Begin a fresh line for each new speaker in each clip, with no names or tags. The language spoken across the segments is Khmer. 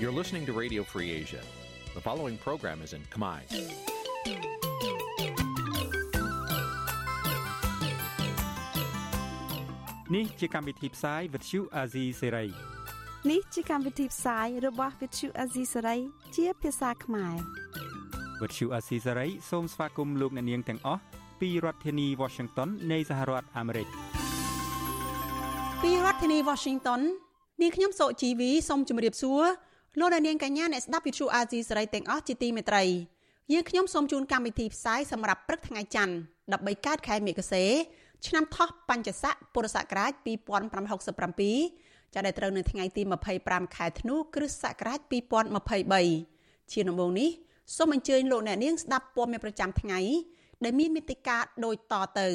You're listening to Radio Free Asia. The following program is in Khmer.
Nǐ ជាកម្មវិធីផ្សាយ Vuthu Azizi Serai
នេះជាកម្មវិធីផ្សាយរបស់ Vuthu Azizi Serai ជាភាសាខ្មែរ
Vuthu Azizi Serai សូមស្វាគមន៍លោកអ្នកនាងទាំងអស់ពីរដ្ឋធានី Washington នៃសហរដ្ឋអាមេរិក
ពីរដ្ឋធានី Washington នាងខ្ញុំសុជីវីសូមជម្រាបសួរ លោកអ្នកនាងកញ្ញាអ្នកស្ដាប់វិទ្យុអាស៊ីសេរីទាំងអស់ជាទីមេត្រីយើងខ្ញុំសូមជូនកម្មវិធីផ្សាយសម្រាប់ព្រឹកថ្ងៃច័ន្ទ13កើតខែមេគឆ្នាំថោះបัญចស័កពុរសករាជ2567ចាប់ដែលត្រូវនៅថ្ងៃទី25ខែធ្នូគ្រិស្តសករាជ2023ជាដំបូងនេះសូមអញ្ជើញលោកអ្នកនាងស្ដាប់ព័ត៌មានប្រចាំថ្ងៃដែលមានមេតិការដូចតទៅ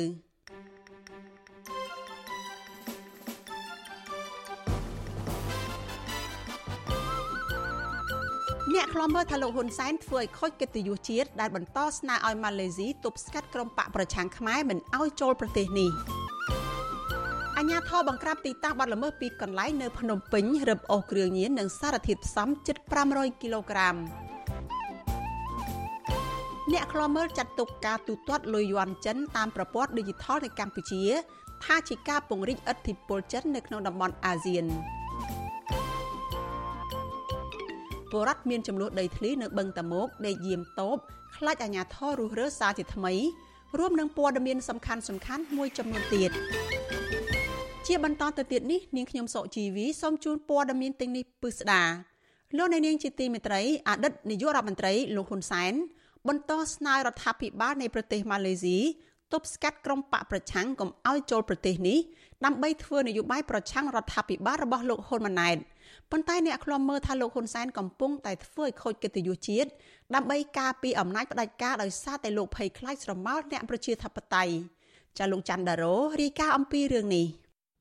អ្នកខ្លាំមើលថាលោកហ៊ុនសែនធ្វើឲ្យខូចកិត្តិយសជាតិដែលបន្តស្នើឲ្យម៉ាឡេស៊ីទប់ស្កាត់ក្រុមបកប្រឆាំងខ្មែរមិនឲ្យចូលប្រទេសនេះអាញាធរបង្ក្រាបទីតាំងបាត់ល្មើសពីកន្លែងនៅភ្នំពេញរឹបអូសគ្រឿងញៀននិងសារធាតុផ្សំជិត500គីឡូក្រាមអ្នកខ្លាំមើលចាត់ទុកការទូទាត់លុយយួនចិនតាមប្រព័ន្ធ Digital នៅកម្ពុជា ថាជាការពង្រីកឥទ្ធិពលចិននៅក្នុងតំបន់អាស៊ាន។ ពលរដ្ឋមានចំនួនដីធ្លីនៅបឹងតាមុកដេកយាមតូបខ្លាចអាជ្ញាធររុះរើសារជាថ្មីរួមនឹងព័ត៌មានសំខាន់សំខាន់មួយចំនួនទៀតជាបន្តទៅទៀតនេះនាងខ្ញុំសុជីវីសូមជូនព័ត៌មានទាំងនេះពិស្ដាលោកនាងជាទីមេត្រីអតីតនាយករដ្ឋមន្ត្រីលោកហ៊ុនសែនបន្តស្នើរដ្ឋាភិបាលនៃប្រទេសម៉ាឡេស៊ីទប់ស្កាត់ក្រុមបកប្រឆាំងកុំឲ្យចូលប្រទេសនេះដើម្បីធ្វើនយោបាយប្រឆាំងរដ្ឋាភិបាលរបស់លោកហ៊ុនម៉ាណែត ប៉ុន្តែអ្នកខ្លំមើលថាលោកហ៊ុនសែនកំពុងតែធ្វើឲ្យខូចកិត្តិយសជាតិដើម្បីការពារអំណាចផ្ដាច់ការដោយសារតែលោកភ័យខ្លាចស្រមោលអ្នកប្រជាធិបតេយ្យចាលោកច័ន្ទដារ៉ូរាយការណ៍អំពីរឿងនេះ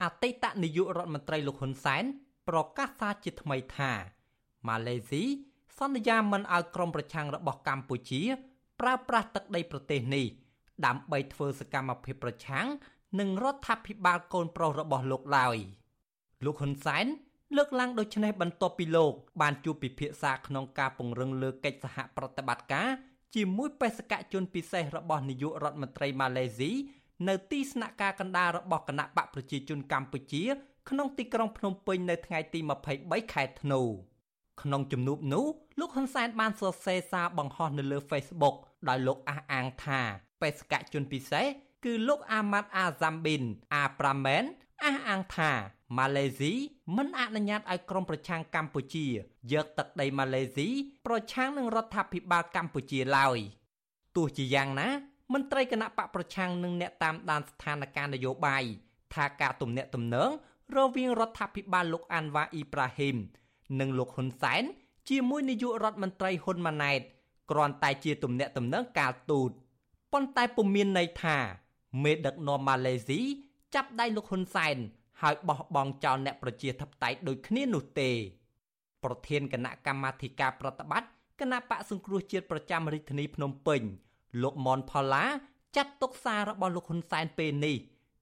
អតីតនាយករដ្ឋមន្ត្រីលោកហ៊ុនសែនប្រកាសសារជាថ្មីថាម៉ាឡេស៊ីសន្យាមិនឲ្យក្រុមប្រឆាំងរបស់កម្ពុជាប្រើប្រាស់ទឹកដីប្រទេសនេះដើម្បីធ្វើសកម្មភាពប្រឆាំងនឹងរដ្ឋាភិបាលកូនប្រុសរបស់លោកឡើយលោកហ៊ុនសែន លើកឡើងដូចនេះបន្ទាប់ពីលោកបានជួបពិភាក្សាក្នុងការពង្រឹងលើកិច្ចសហប្រតិបត្តិការជាមួយបេសកជនពិសេសរបស់នាយករដ្ឋមន្ត្រីម៉ាឡេស៊ីនៅទីស្នាក់ការកណ្ដាលរបស់គណៈបកប្រជាជនកម្ពុជា ក្នុងទីក្រុងភ្នំពេញនៅថ្ងៃទី23ខែធ្នូក្នុងជំនួបនោះលោកហ៊ុនសែនបានសរសេរសារបង្ហោះនៅលើ Facebook ដោយលោកអះអាងថាបេសកជនពិសេសគឺលោកអាម៉ាត់អាហ្សាំប៊ីនអាប្រាមែនអះអាងថា ម៉ាឡេស៊ីមិនអនុញ្ញាតឲ្យក្រុមប្រឆាំងកម្ពុជាយកទឹកដីម៉ាឡេស៊ីប្រឆាំងនឹងរដ្ឋាភិបាលកម្ពុជាឡើយទោះជាយ៉ាងណាមន្ត្រីគណៈបកប្រឆាំងនិងអ្នកតាមដានស្ថានភាពនយោបាយថាការទំនាក់ទំនងរវាងរដ្ឋាភិបាលលោកអាន់វ៉ាអ៊ីប្រាហ៊ីមនិងលោកហ៊ុនសែនជាមួយនាយករដ្ឋមន្ត្រីហ៊ុនម៉ាណែតគ្រាន់តែជាទំនាក់ទំនងកាលទូតប៉ុន្តែពុំមានន័យថាមេដឹកនាំម៉ាឡេស៊ីចាប់ដៃលោកហ៊ុនសែន ហើយបោះបង់ចោលអ្នកប្រជាធិបតេយ្យដូចគ្នានោះទេ ប្រធានគណៈកម្មាធិការប្រតិបត្តិគណៈបកសង្គ្រោះជាតិប្រចាំរាជធានីភ្នំពេញ លោកមនផល្លាចាត់ទុកសាររបស់លោកហ៊ុនសែនពេលនេះ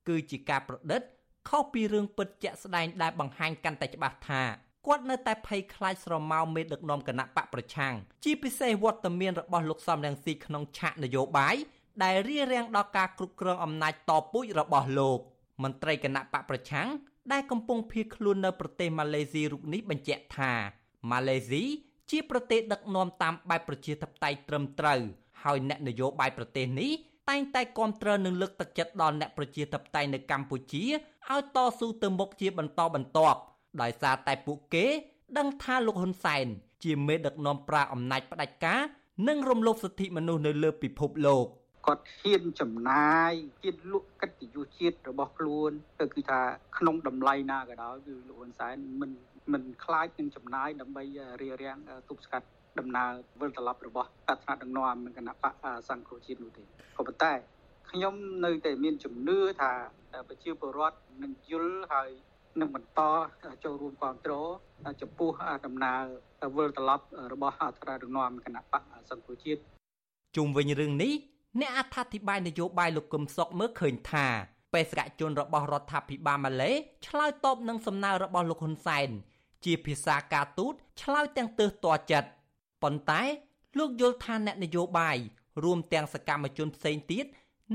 គឺជាការប្រឌិតខុសពីរឿងពិតជាក់ស្ដែងដែលបង្ហាញកាន់តែច្បាស់ថាគាត់នៅតែភ័យខ្លាចស្រមោលមេដឹកនាំគណៈបកប្រឆាំងជាពិសេសវត្តមានរបស់លោកសំរងស៊ីក្នុងឆាកនយោបាយដែលរារាំងដល់ការគ្រប់គ្រងអំណាចតពូជរបស់លោក មន្ត្រីគណៈបកប្រឆាំងដែលកំពុងភៀសខ្លួននៅប្រទេសម៉ាឡេស៊ីរូបនេះបញ្ជាក់ថាម៉ាឡេស៊ីជាប្រទេសដឹកនាំតាមបែបប្រជាធិបតេយ្យត្រឹមត្រូវហើយអ្នកនយោបាយប្រទេសនេះតែងតែគ្រប់គ្រងនិងលើកទឹកចិត្តដល់អ្នកប្រជាធិបតេយ្យនៅកម្ពុជាឲ្យតស៊ូទៅមុខជាបន្តបន្ទាប់ដោយសារតែពួកគេដឹងថាលោកហ៊ុនសែនជាមេដឹកនាំប្រាអំណាចផ្ដាច់ការនិងរំលោភសិទ្ធិមនុស្សនៅលើពិភពលោក
គាត់ហ៊ានចំណាយជាតិលក់កិត្តិយសជាតិរបស់ខ្លួនទៅគឺថាក្នុងតម្លៃណាក៏ដោយគឺលោកហ៊ុនសែនមិនមិនខ្លាចនឹងចំណាយដើម្បីរារាំងទប់ស្កាត់ដំណើរវិលត្រឡប់របស់អត្រាដឹកនាំនិងគណៈបកសង្គ្រោះជាតិនោះទេក៏ប៉ុន្តែខ្ញុំនៅតែមានជំនឿថាប្រជាពលរដ្ឋនឹងយល់ហើយនឹងបន្តចូលរួមគ្រប់គ្រងចំពោះដំណើរវិលត្រឡប់របស់អត្រាដឹកនាំគណៈបកសង្គ្រោះជាតិ
ជុំវិញរឿងនេះ អ្នកអត្ថាធិប្បាយនយោបាយលោកកឹមសុខមើលឃើញថាបេសកជនរបស់រដ្ឋាភិបាលម៉ាឡេឆ្លើយតបនឹងសំណើរបស់លោកហ៊ុនសែនជាភាសាការទូតឆ្លើយទាំងទើសទាល់ចិត្តប៉ុន្តែលោកយល់ថាអ្នកនយោបាយរួមទាំងសកម្មជនផ្សេងទៀត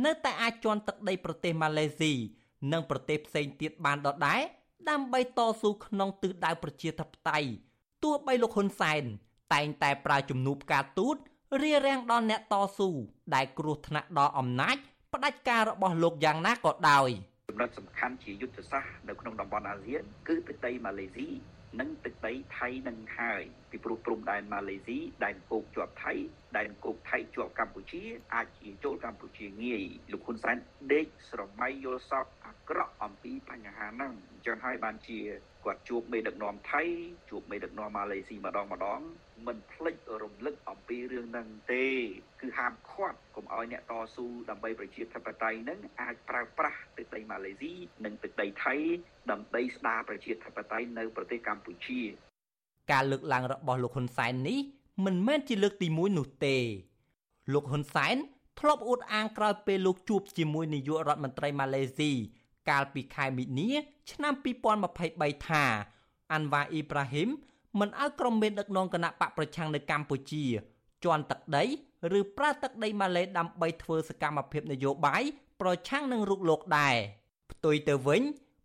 នៅតែអាចជន់ទឹកដីប្រទេសម៉ាឡេស៊ីនិងប្រទេសផ្សេងទៀតបានដដែលដើម្បីតស៊ូក្នុងទិសដៅប្រជាធិបតេយ្យទោះបីលោកហ៊ុនសែនតែងតែប្រើជំនួបការទូត រារាំងដល់អ្នកតស៊ូដែលគ្រោះថ្នាក់ដល់អំណាចផ្ដាច់ការរបស់លោកយ៉ាងណាក៏ដោយ
ចំណុចសំខាន់ជាយុទ្ធសាស្ត្រនៅក្នុងតំបន់អាស៊ានគឺទឹកដីម៉ាឡេស៊ី និងទឹកដីថៃនឹងហើយពីព្រោះព្រំដែនម៉ាឡេស៊ីដែនគោកជាប់ថៃដែនគោកថៃជាប់កម្ពុជាអាចជាចូលកម្ពុជាងាយលោកហ៊ុនសែនដេកស្រមៃយល់សពអាក្រក់អំពីបញ្ហាហ្នឹងអញ្ចឹងហើយបានជាគាត់ជួបមេដឹកនាំថៃជួបមេដឹកនាំម៉ាឡេស៊ីម្ដងម្ដងមិនភ្លេចរំលឹកអំពីរឿងហ្នឹងទេគឺហាមឃាត់កុំឲ្យអ្នកតស៊ូដើម្បីប្រជាធិបតេយ្យហ្នឹងអាចប្រើប្រាស់ទឹកដីម៉ាឡេស៊ីនិងទឹកដីថៃ ដើម្បីស្ដារប្រជាធិបតេយ្យនៅប្រទេសកម្ពុជា
ការលើកឡើងរបស់លោកហ៊ុនសែននេះមិនមែនជាលើកទី1នោះទេ លោកហ៊ុនសែនធ្លាប់អួតអាងក្រោយពេលលោកជួបជាមួយនាយករដ្ឋមន្ត្រីម៉ាឡេស៊ីកាលពីខែមីនាឆ្នាំ2023ថាអាន់វ៉ាអ៊ីប្រាហ៊ីមមិនឲ្យក្រុមមេដឹកនាំគណៈបកប្រឆាំងនៅកម្ពុជាជន់ទឹកដីឬប្រើទឹកដីម៉ាឡេដើម្បីធ្វើសកម្មភាពនយោបាយប្រឆាំងនឹងរូបលោកដែរផ្ទុយទៅវិញ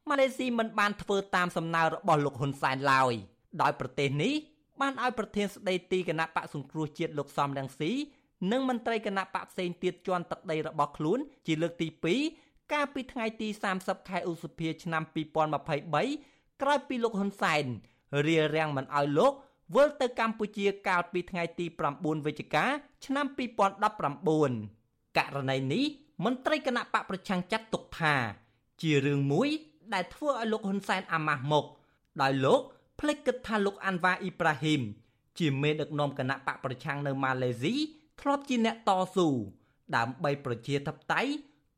ម៉ាឡេស៊ីមិនបានធ្វើតាមសំណើរបស់លោកហ៊ុនសែនឡើយដោយប្រទេសនេះបានឲ្យប្រធានស្ដីទីគណៈបកសង្គ្រោះជាតិលោកសំរងស៊ីនិងមន្ត្រីគណៈបកផ្សេងទៀតជន់ទឹកដីរបស់ខ្លួនជាលើកទី2កាលពីថ្ងៃទី30ខែឧសភាឆ្នាំ2023ក្រោយពីលោកហ៊ុនសែនរារាំងមិនឲ្យលោកវិលទៅកម្ពុជាកាលពីថ្ងៃទី9វិច្ឆិកាឆ្នាំ2019ករណីនេះមន្ត្រីគណៈបកប្រឆាំងចាត់ទុកថា ជារឿងមួយ ដែលធ្វើឲ្យលោកហ៊ុនសែនអាម៉ាស់មុខដោយលោកភ្លេចគិតថាលោកអាន់វ៉ាអ៊ីប្រាហ៊ីមជាមេដឹកនាំគណៈបកប្រឆាំងនៅម៉ាឡេស៊ីធ្លាប់ជាអ្នកតស៊ូដើម្បីប្រជាធិបតេយ្យ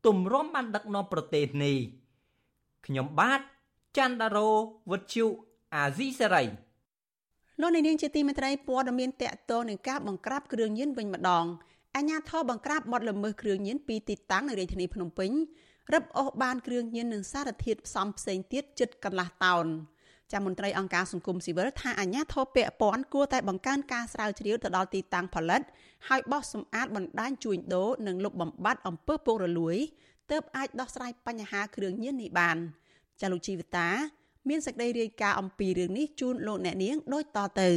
ទម្រាំបានដឹកនាំប្រទេសនេះខ្ញុំបាទច័ន្ទដារោវុទ្ធុអាស៊ីសេរី
លោកនាងជាទីមេត្រីព័ត៌មានតកតនឹងការបង្ក្រាបគ្រឿងញៀនវិញម្ដងអាញាធរបង្ក្រាបបទល្មើសគ្រឿងញៀនពីទីតាំងនៅរាជធានីភ្នំពេញ រឹបអូសបានគ្រឿងញៀននិងសារធាតុផ្សំផ្សេងទៀតជិតកន្លះតោនចាមន្ត្រីអង្គការសង្គមស៊ីវិលថាអាញាធរពាក់ព័ន្ធគួរតែបង្កើនការស្រាវជ្រាវទៅដល់ទីតាំងផលិត ហើយបោះសម្អាតបណ្ដាញជួញដូរនិងលុបបំបាត់អំពើពុករលួយទើបអាចដោះស្រាយបញ្ហាគ្រឿងញៀននេះបានចាលោកជីវិតា មានសេចក្តីរាយការណ៍អំពីរឿងនេះជូនលោកអ្នកនាងដូចតទៅ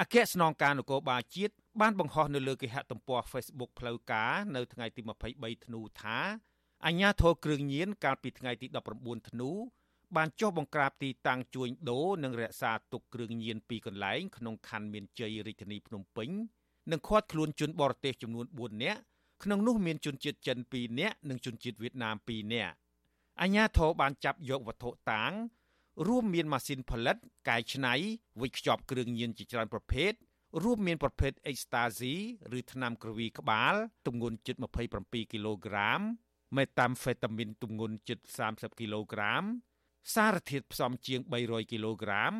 អគ្គស្នងការនគរបាលជាតិបានបង្ហោះនៅលើគេហទំព័រ Facebook ផ្លូវការនៅថ្ងៃទី23ធ្នូថា អញ្ញាធរគ្រឿងញៀនកាលពីថ្ងៃទី19ធ្នូបានចុះបង្ក្រាបទីតាំងជួញដូរនិងរក្សាទុកគ្រឿងញៀនពីរកន្លែងក្នុងខណ្ឌមានជ័យរាជធានីភ្នំពេញនិងឃាត់ខ្លួនជនបរទេសចំនួន4នាក់ក្នុងនោះមានជនជាតិចិន2នាក់និងជនជាតិវៀតណាម2នាក់អញ្ញាធរបានចាប់យកវត្ថុតាង រួមមានម៉ាស៊ីនផលិត កែច្នៃវិចខ្ចប់គ្រឿងញៀនជាច្រើនប្រភេទរួមមានប្រភេទ Ecstasy ឬថ្នាំក្រវីក្បាលទម្ងន់ជិត27គីឡូក្រាម Methamphetamine ទម្ងន់ជិត30គីឡូក្រាម សារធាតុផ្សំជាង300គីឡូក្រាម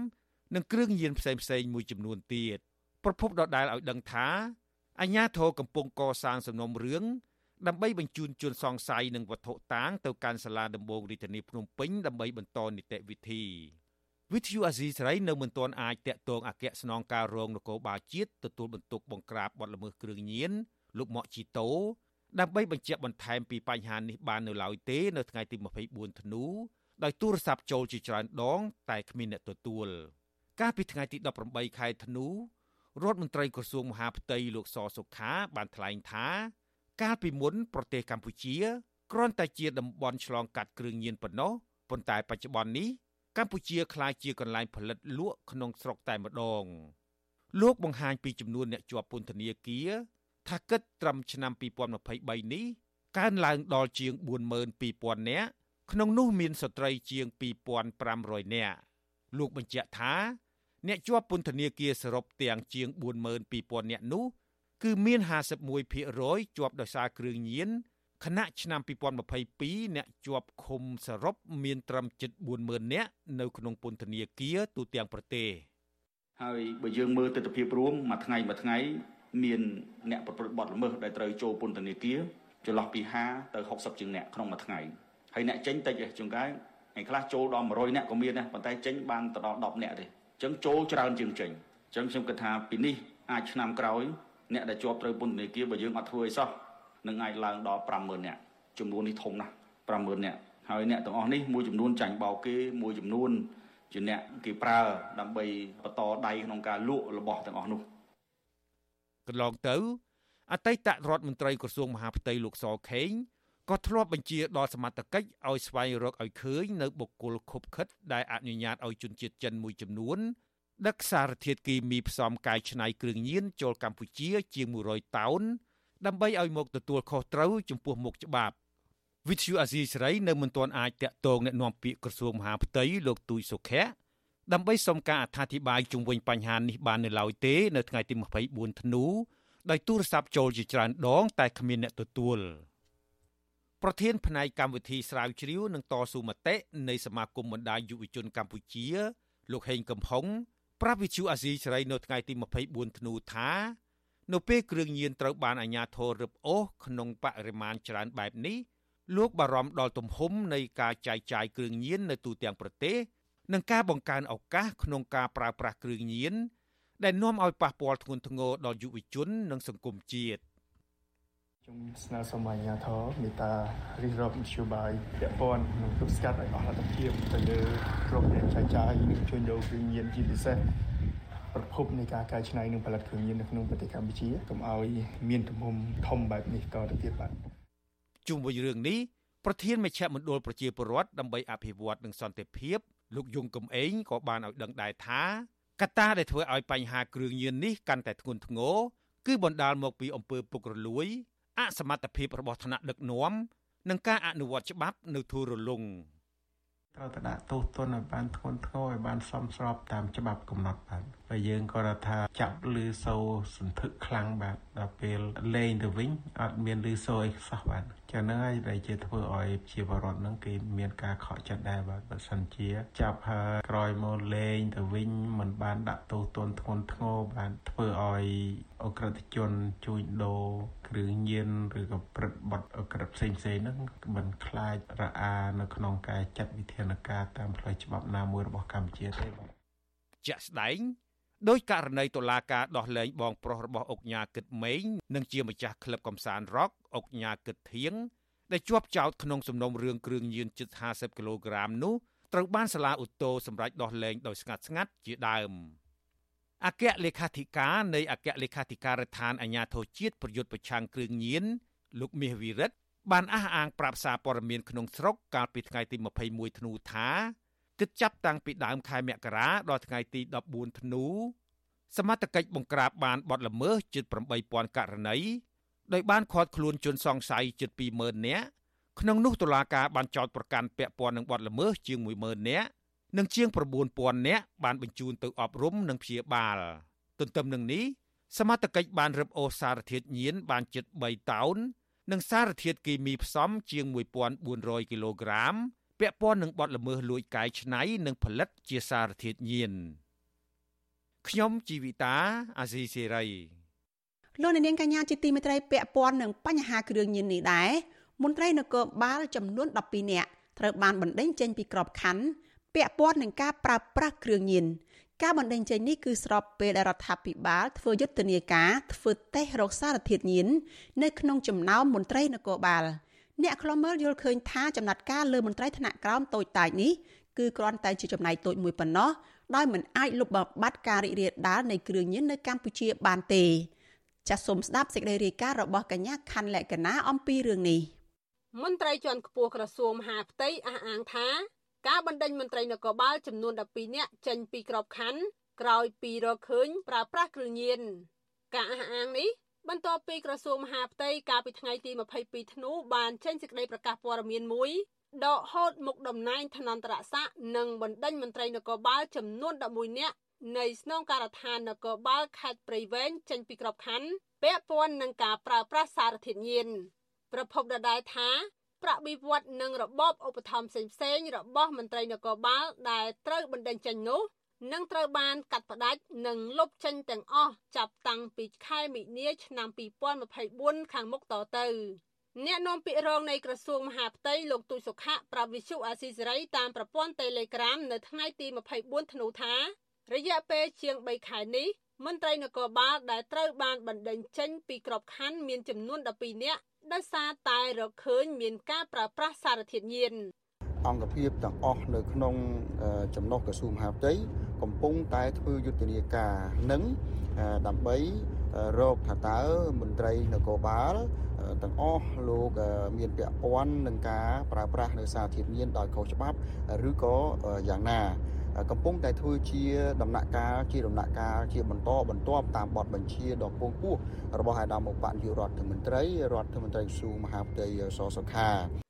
និងគ្រឿងញៀនផ្សេងៗមួយចំនួនទៀតប្រពន្ធដដែលឲ្យដឹងថាអញ្ញាធរកំពុងកសាងសំណុំរឿងដើម្បីបញ្ជូនជនសង្ស័យនិងវត្ថុតាងទៅកាន់សាលាដំបងរាជធានីភ្នំពេញដើម្បីបន្តនីតិវិធីវិទ្យុអាស៊ីសេរីនៅមិនទាន់អាចតាក់ទងអគ្គស្នងការរងនគរបាលជាតិទទួលបន្ទុកបង្ក្រាបបទល្មើសគ្រឿងញៀនលោកម៉ាក់ជីតូ ដើម្បីបញ្ជាក់បន្ថែមពីបញ្ហានេះបាននៅឡើយទេនៅថ្ងៃទី24ធ្នូដោយទូរស័ព្ទចូលជាច្រើនដង តែគ្មានអ្នកទទួលកាលពីថ្ងៃទី18ខែធ្នូរដ្ឋមន្ត្រីក្រសួងមហាផ្ទៃលោកសសុខា បានថ្លែងថា កាលពីមុន ប្រទេសកម្ពុជាគ្រាន់តែជាតំបន់ឆ្លងកាត់គ្រឿងញៀនប៉ុណ្ណោះប៉ុន្តែបច្ចុប្បន្ននេះកម្ពុជាក្លាយជាកន្លែងផលិតលក់ក្នុងស្រុកតែម្ដងលោកបង្ហាញពីចំនួនអ្នកជាប់ពន្ធនាគារ ថាគិតត្រឹមឆ្នាំ2023នេះកើនឡើងដល់ជាង42000នាក់ក្នុងនោះមានស្ត្រីជាង2500នាក់លោកបញ្ជាក់ថា អ្នកជាប់ពន្ធនាគារសរុបទាំងជាង42000នាក់នោះគឺមាន51%ជាប់ដោយសារគ្រឿងញៀនខណៈឆ្នាំ2022អ្នកជាប់ឃុំសរុបមានត្រឹមជិត40000នាក់នៅក្នុងពន្ធនាគារទូទាំងប្រទេស
ហើយបើយើងមើលទស្សនវិជ្ជាមួយរួមមួយថ្ងៃមួយថ្ងៃ មានអ្នកប្រព្រឹត្តបទល្មើសដែលត្រូវចូលពន្ធនាគារចន្លោះពី50ទៅ60ជាងអ្នកក្នុងមួយថ្ងៃហើយអ្នកចេញតិចឯងជួនកាលឯខ្លះចូលដល់100អ្នកក៏មានដែរប៉ុន្តែចេញបានទៅដល់10អ្នកទេចឹងចូលច្រើនជាងចេញចឹងខ្ញុំគិតថាពីនេះអាចឆ្នាំក្រោយអ្នកដែលជាប់ត្រូវពន្ធនាគារបើយើងអត់ធ្វើអីសោះនឹងអាចឡើងដល់50000នាក់ចំនួននេះធំណាស់50000នាក់ហើយអ្នកទាំងអស់នេះមួយចំនួនចាញ់បោកគេមួយចំនួនជាអ្នកគេប្រើដើម្បីបន្តដៃក្នុងការលក់របស់ទាំងអស់នោះ
កន្លងទៅអតីតរដ្ឋមន្ត្រីក្រសួងមហាផ្ទៃលោកសខេងក៏ធ្លាប់បញ្ជាដល់សមត្ថកិច្ចឲ្យស្វែងរកឲ្យឃើញនៅបុគ្គលខុបខិតដែលអនុញ្ញាតឲ្យជនជាតិចិនមួយចំនួនដឹកសារធាតុគីមីផ្សំកាយឆ្នៃគ្រឿងញៀនចូលកម្ពុជា ជាង100តោនដើម្បីឲ្យមកទទួលខុសត្រូវចំពោះមុខច្បាប់វិទ្យុអាស៊ីសេរីនៅមិនទាន់អាចតាក់ទងអ្នកនាំពាក្យក្រសួងមហាផ្ទៃលោកទូចសុខៈ ដើម្បីសុំការអធិប្បាយជុំវិញបញ្ហានេះបាននៅឡើយទេនៅថ្ងៃទី24ធ្នូដោយទូរស័ព្ទចូលជាច្រើនដង តែគ្មានអ្នកទទួលប្រធានផ្នែកកម្មវិធីស្រាវជ្រាវនិងតស៊ូមតិនៃសមាគមបណ្ដាញយុវជនកម្ពុជា លោកហេងកំហុងប្រាប់វិទ្យុអាស៊ីសេរីនៅថ្ងៃទី24ធ្នូថានៅពេលគ្រឿងញៀនត្រូវបានអាជ្ញាធររឹបអូសក្នុងបរិមាណច្រើនបែបនេះលោកបារម្ភដល់ទំហំនៃការចែកចាយគ្រឿងញៀននៅទូទាំងប្រទេស និងការបង្កើនឱកាសក្នុងការប្រើប្រាស់គ្រឿងញៀនដែលនាំឲ្យប៉ះពាល់ធ្ងន់ធ្ងរដល់យុវជននិងសង្គមជាតិ
ខ្ញុំស្នើសុំអាជ្ញាធរមេត្តារិះរកមធ្យោបាយពាក់ព័ន្ធនឹងទប់ស្កាត់ឲ្យអស់លទ្ធភាពទៅលើក្រុមអ្នកចែកចាយនិងជួញដូរគ្រឿងញៀនជាពិសេសប្រភពនៃការកែច្នៃនិងផលិតគ្រឿងញៀននៅក្នុងប្រទេសកម្ពុជាកុំឲ្យមានទំហំធំបែបនេះក៏ទៅទៀតបាទ
ជុំវិញរឿងនេះប្រធានមជ្ឈមណ្ឌលប្រជាពលរដ្ឋដើម្បីអភិវឌ្ឍនិងសន្តិភាព លោកយងកំឯងក៏បានឲ្យដឹងដែរថាកត្តាដែលធ្វើឲ្យបញ្ហាគ្រឿងញៀននេះកាន់តែធ្ងន់ធ្ងរគឺបណ្ដាលមកពីអំពើពុករលួយ អសមត្ថភាពរបស់ថ្នាក់ដឹកនាំនិងការអនុវត្តច្បាប់នៅទូរលុង
ត្រូវតែដាក់ទោសទណ្ឌឲ្យបានធ្ងន់ធ្ងរឲ្យបានសមស្របតាមច្បាប់កំណត់បាទបើយើងក៏ថាចាប់លឺសូរសន្ធឹកខ្លាំងបាទដល់ពេលលេងទៅវិញអត់មានលឺសូរអីសោះបាទ ចឹងហ្នឹងហើយដែលជាធ្វើឲ្យជាបរដ្ឋហ្នឹងគេមានការខកចិត្តដែរបាទបើសិនជា ចាប់ហើយក្រោយមកលេងទៅវិញមិនបានដាក់ទោសទណ្ឌធ្ងន់ធ្ងរបានធ្វើឲ្យអក្រិតជនជួញដូរគ្រឿងញៀនឬក៏ព្រឹត្តបទអក្រិតផ្សេងផ្សេងហ្នឹងមិនខ្លាចរអានៅក្នុងការចាត់វិធានការតាមផ្លូវច្បាប់ណាមួយរបស់កម្ពុជាទេបាទ
ជាក់ស្ដែង ដោយករណីតុលាការដោះលែងបងប្រុសរបស់អុកញ៉ាគិតម៉េងនិងជាម្ចាស់ក្លឹបកំសាន្តរ៉ុកអុកញ៉ាគិតធៀងដែលជាប់ចោទក្នុងសំណុំរឿងគ្រឿងញៀនជិត50គីឡូក្រាមនោះត្រូវបានសាលាឧទ្ធរសម្រេចដោះលែងដោយស្ងាត់ស្ងាត់ជាដើមអគ្គលេខាធិការនៃអគ្គលេខាធិការដ្ឋានអាជ្ញាធរជាតិប្រយុទ្ធប្រឆាំងគ្រឿងញៀនលោកមាសវិរិទ្ធបានអះអាងប្រាប់សារព័ត៌មានក្នុងស្រុកកាលពីថ្ងៃទី21ធ្នូថា គិតចាប់តាំងពីដើមខែមករាដល់ថ្ងៃទី14ធ្នូសមត្ថកិច្ចបង្ក្រាបបានបទល្មើសជិត8000ករណីដោយបានឃាត់ខ្លួនជនសង្ស័យជិត20000នាក់ក្នុងនោះតុលាការបានចោទប្រកាន់ពាក់ព័ន្ធនឹងបទល្មើសជាង10000នាក់និងជាង9000នាក់បានបញ្ជូនទៅអប់រំនិងព្យាបាលទន្ទឹមនឹងនេះសមត្ថកិច្ចបានរឹបអូសសារធាតុញៀនបានជិត3តោននិងសារធាតុគីមីផ្សំជាង1400គីឡូក្រាម ពាក់ព័ន្ធនឹងបទល្មើសលួចកាយឆ្នៃនិងផលិតជាសារធាតុញៀនខ្ញុំជីវិតាអាស៊ីសេរី
លោកនាងកញ្ញាជាទីមេត្រីពាក់ព័ន្ធនឹងបញ្ហាគ្រឿងញៀននេះដែរមន្ត្រីនគរបាលចំនួន12នាក់ត្រូវបានបណ្តេញចេញពីក្របខ័ណ្ឌពាក់ព័ន្ធនឹងការប្រើប្រាស់គ្រឿងញៀនការបណ្តេញចេញនេះគឺស្របពេលដែលរដ្ឋាភិបាលធ្វើយុទ្ធនាការធ្វើតេស្តរោគសារធាតុញៀននៅក្នុងចំណោមមន្ត្រីនគរបាល អ្នកខ្លំមើលយល់ឃើញថាចំណាត់ការលើមន្ត្រីថ្នាក់ក្រោមតូចតាចនេះគឺគ្រាន់តែជាចំណាយតូចមួយប៉ុណ្ណោះដោយមិនអាចលុបបំបាត់ការរីករាលដាលនៃគ្រឿងញៀននៅកម្ពុជាបានទេចាសសូមស្ដាប់សេចក្តីរាយការណ៍របស់កញ្ញាខណ្ឌលក្ខណាអំពីរឿងនេះ
មន្ត្រីជាន់ខ្ពស់ក្រសួងមហាផ្ទៃអះអាងថាការបណ្ដេញមន្ត្រីនគរបាលចំនួន12នាក់ចេញពីក្របខ័ណ្ឌក្រោយពីរកឃើញប្រើប្រាស់គ្រឿងញៀនការអះអាងនេះ បន្ទាប់ពីក្រសួងមហាផ្ទៃកាលពីថ្ងៃទី22ធ្នូបានចេញសេចក្តីប្រកាសព័ត៌មានមួយដកហូតមុខតំណែងឋានន្តរស័ក្តិនិងបណ្ដេញមន្ត្រីនគរបាលចំនួន11នាក់នៃស្នងការដ្ឋាននគរបាលខេត្តព្រៃវែងចេញពីក្របខ័ណ្ឌពាក់ព័ន្ធនឹងការប្រើប្រាស់សារធាតុញៀនប្រពន្ធដដែលថាប្រាក់បៀវត្សនិងរបបឧបត្ថម្ភផ្សេងៗរបស់មន្ត្រីនគរបាលដែលត្រូវបណ្ដេញចេញនោះ នឹងត្រូវបានកាត់ផ្តាច់និងលុបចេញទាំងអស់ចាប់តាំងពីខែមិនិនាឆ្នាំ2024ខាងមុខតទៅអ្នកនាំពាក្យរងនៃក្រសួងមហាផ្ទៃលោកទូចសុខៈប្រាប់វិសុអាស៊ីសេរីតាមប្រព័ន្ធ Telegram នៅថ្ងៃទី24ធ្នូថា រយៈពេលជាង3ខែនេះមន្ត្រីនគរបាលដែលត្រូវបានបណ្តេញចេញពីក្របខ័ណ្ឌមានចំនួន12នាក់ដោយសារតែរកឃើញមានការប្រើប្រាស់សារធាតុញៀន
អង្គភាពទាំងអស់នៅក្នុងចំណុះក្រសួងមហាផ្ទៃកំពុងតែធ្វើយុទ្ធនាការនឹងដើម្បីរកថាតើមន្ត្រីនគរបាលទាំងអស់លោកមានពាក់ព័ន្ធនឹងការប្រើប្រាស់នៅសារធាតុញៀនដោយខុសច្បាប់ឬក៏យ៉ាងណាកំពុងតែធ្វើជាដំណាក់កាលជាដំណាក់កាលជាបន្តបន្ទាប់តាមបទបញ្ជាដ៏ពងពោះរបស់អាដាមឧបនាយករដ្ឋមន្ត្រីរដ្ឋមន្ត្រីក្រសួងមហាផ្ទៃសសុខា
ការ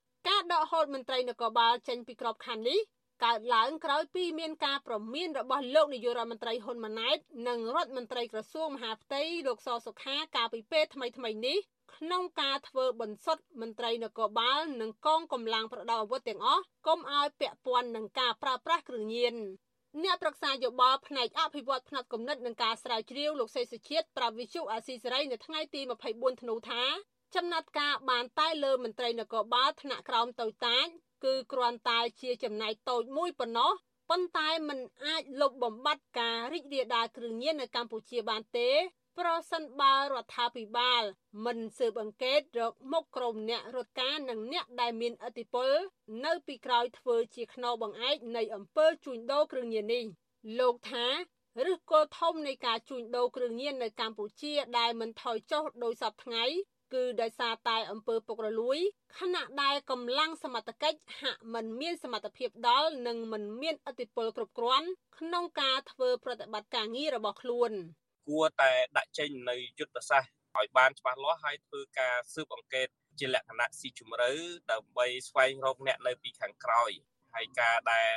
ដកហូតមន្ត្រីនគរបាលចេញពីក្របខ័ណ្ឌនេះកើតឡើងក្រោយពីមានការប្រមានរបស់លោកនាយករដ្ឋមន្ត្រីហ៊ុនម៉ាណែតនិងរដ្ឋមន្ត្រីក្រសួងមហាផ្ទៃលោកសសុខាកាលពីពេលថ្មីៗនេះក្នុងការធ្វើបន្សុទ្ធមន្ត្រីនគរបាលនិងកងកម្លាំងប្រដាប់អាវុធទាំងអស់កុំឲ្យពាក់ព័ន្ធនឹងការប្រើប្រាស់គ្រឿងញៀនអ្នកប្រឹក្សាយោបល់ផ្នែកអភិវឌ្ឍផ្នែកគំនិតនិងការស្រាវជ្រាវលោកសេសុជាតិប្រាប់វិទ្យុអាស៊ីសេរីនៅថ្ងៃទី24ធ្នូថា ចំណាត់ការបានតែលើមន្ត្រីនគរបាលថ្នាក់ក្រោមតូចតាចគឺគ្រាន់តែជាចំណែកតូចមួយប៉ុណ្ណោះប៉ុន្តែมันអាចលុបបំបាត់ការរីករាលដាលគ្រឿងញៀននៅកម្ពុជាបានទេ ប្រសិនបើរដ្ឋាភិបាល មិនស៊ើបអង្កេតរកមុខក្រុមអ្នករត់ការនិងអ្នកដែលមានឥទ្ធិពល នៅពីក្រោយធ្វើជាខ្នងបង្អែកនៃអំពើជួញដូរគ្រឿងញៀននេះលោកថាឫសគល់ធំនៃការជួញដូរគ្រឿងញៀននៅកម្ពុជាដែលមិនថយចុះដោយសពថ្ងៃ គឺដោយសារតែអំពើពុករលួយខណៈដែលកម្លាំងសមត្ថកិច្ចហាក់មិនមានសមត្ថភាពដល់និងមិនមានឥទ្ធិពលគ្រប់គ្រាន់ក្នុងការធ្វើប្រតិបត្តិការងាររបស់ខ្លួន
គួរតែដាក់ចេញនៅយុទ្ធសាស្ត្រឲ្យបានច្បាស់លាស់ហើយធ្វើការស៊ើបអង្កេតជាលក្ខណៈស៊ីជម្រៅដើម្បីស្វែងរកអ្នកនៅពីខាងក្រោយហើយការដែល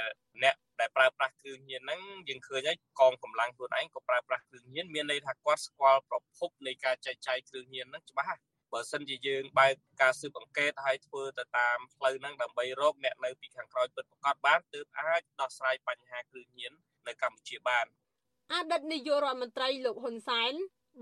អ្នកដែលប្រើប្រាស់គ្រឿងញៀនហ្នឹងយើងឃើញហើយកងកម្លាំងខ្លួនឯងក៏ប្រើប្រាស់គ្រឿងញៀនមានន័យថាគាត់ស្គាល់ប្រភពនៃការចែកចាយគ្រឿងញៀនហ្នឹងច្បាស់ បើសិនជាយើងបើកការស៊ើបអង្កេតហើយធ្វើទៅតាមផ្លូវហ្នឹងដើម្បីរកអ្នកនៅពីខាងក្រោយពិតប្រាកដបានទើបអាចដោះស្រាយបញ្ហាគ្រឿងញៀននៅកម្ពុជាបាន
អតីតនាយករដ្ឋមន្ត្រីលោកហ៊ុនសែន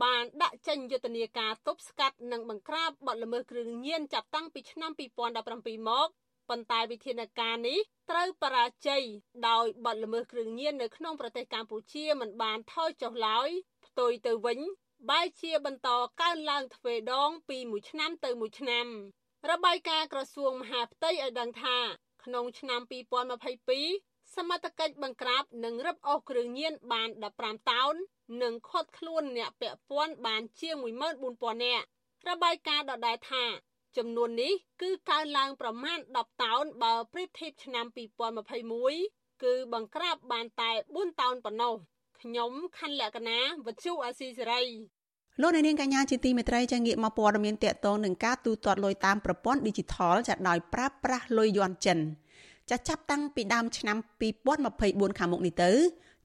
បានដាក់ចេញយុទ្ធនាការទប់ស្កាត់និងបង្ក្រាបបទល្មើសគ្រឿងញៀនចាប់តាំងពីឆ្នាំ2017មកប៉ុន្តែវិធានការនេះត្រូវបរាជ័យដោយបទល្មើសគ្រឿងញៀននៅក្នុងប្រទេសកម្ពុជាមិនបានថយចុះឡើយផ្ទុយទៅវិញ បែរជាបន្តកើនឡើងទ្វេដងពីមួយឆ្នាំទៅមួយឆ្នាំរបាយការណ៍ក្រសួងមហាផ្ទៃឲ្យដឹងថា ក្នុងឆ្នាំ2022សមត្ថកិច្ចបង្ក្រាបនិងរឹបអូសគ្រឿងញៀនបាន15តោននិងឃាត់ខ្លួនអ្នកពាក់ព័ន្ធបានជាង14000នាក់របាយការណ៍ដដែលថាចំនួននេះគឺកើនឡើងប្រមាណ10តោនបើប្រៀបធៀបឆ្នាំ2021គឺបង្ក្រាបបានតែ4តោនប៉ុណ្ណោះ ខ្ញុំខណ្ឌលក្ខណាវັດជូអាស៊ីសេរី
លោកនាងកញ្ញាជាទីមេត្រីចាងាកមកព័ត៌មានតកតងនឹងការទូទាត់លុយតាមប្រព័ន្ធ Digital ចាដោយប្រើប្រាស់លុយយន់ចិនចាចាប់តាំងពីដើមឆ្នាំ2024ខាងមុខនេះទៅ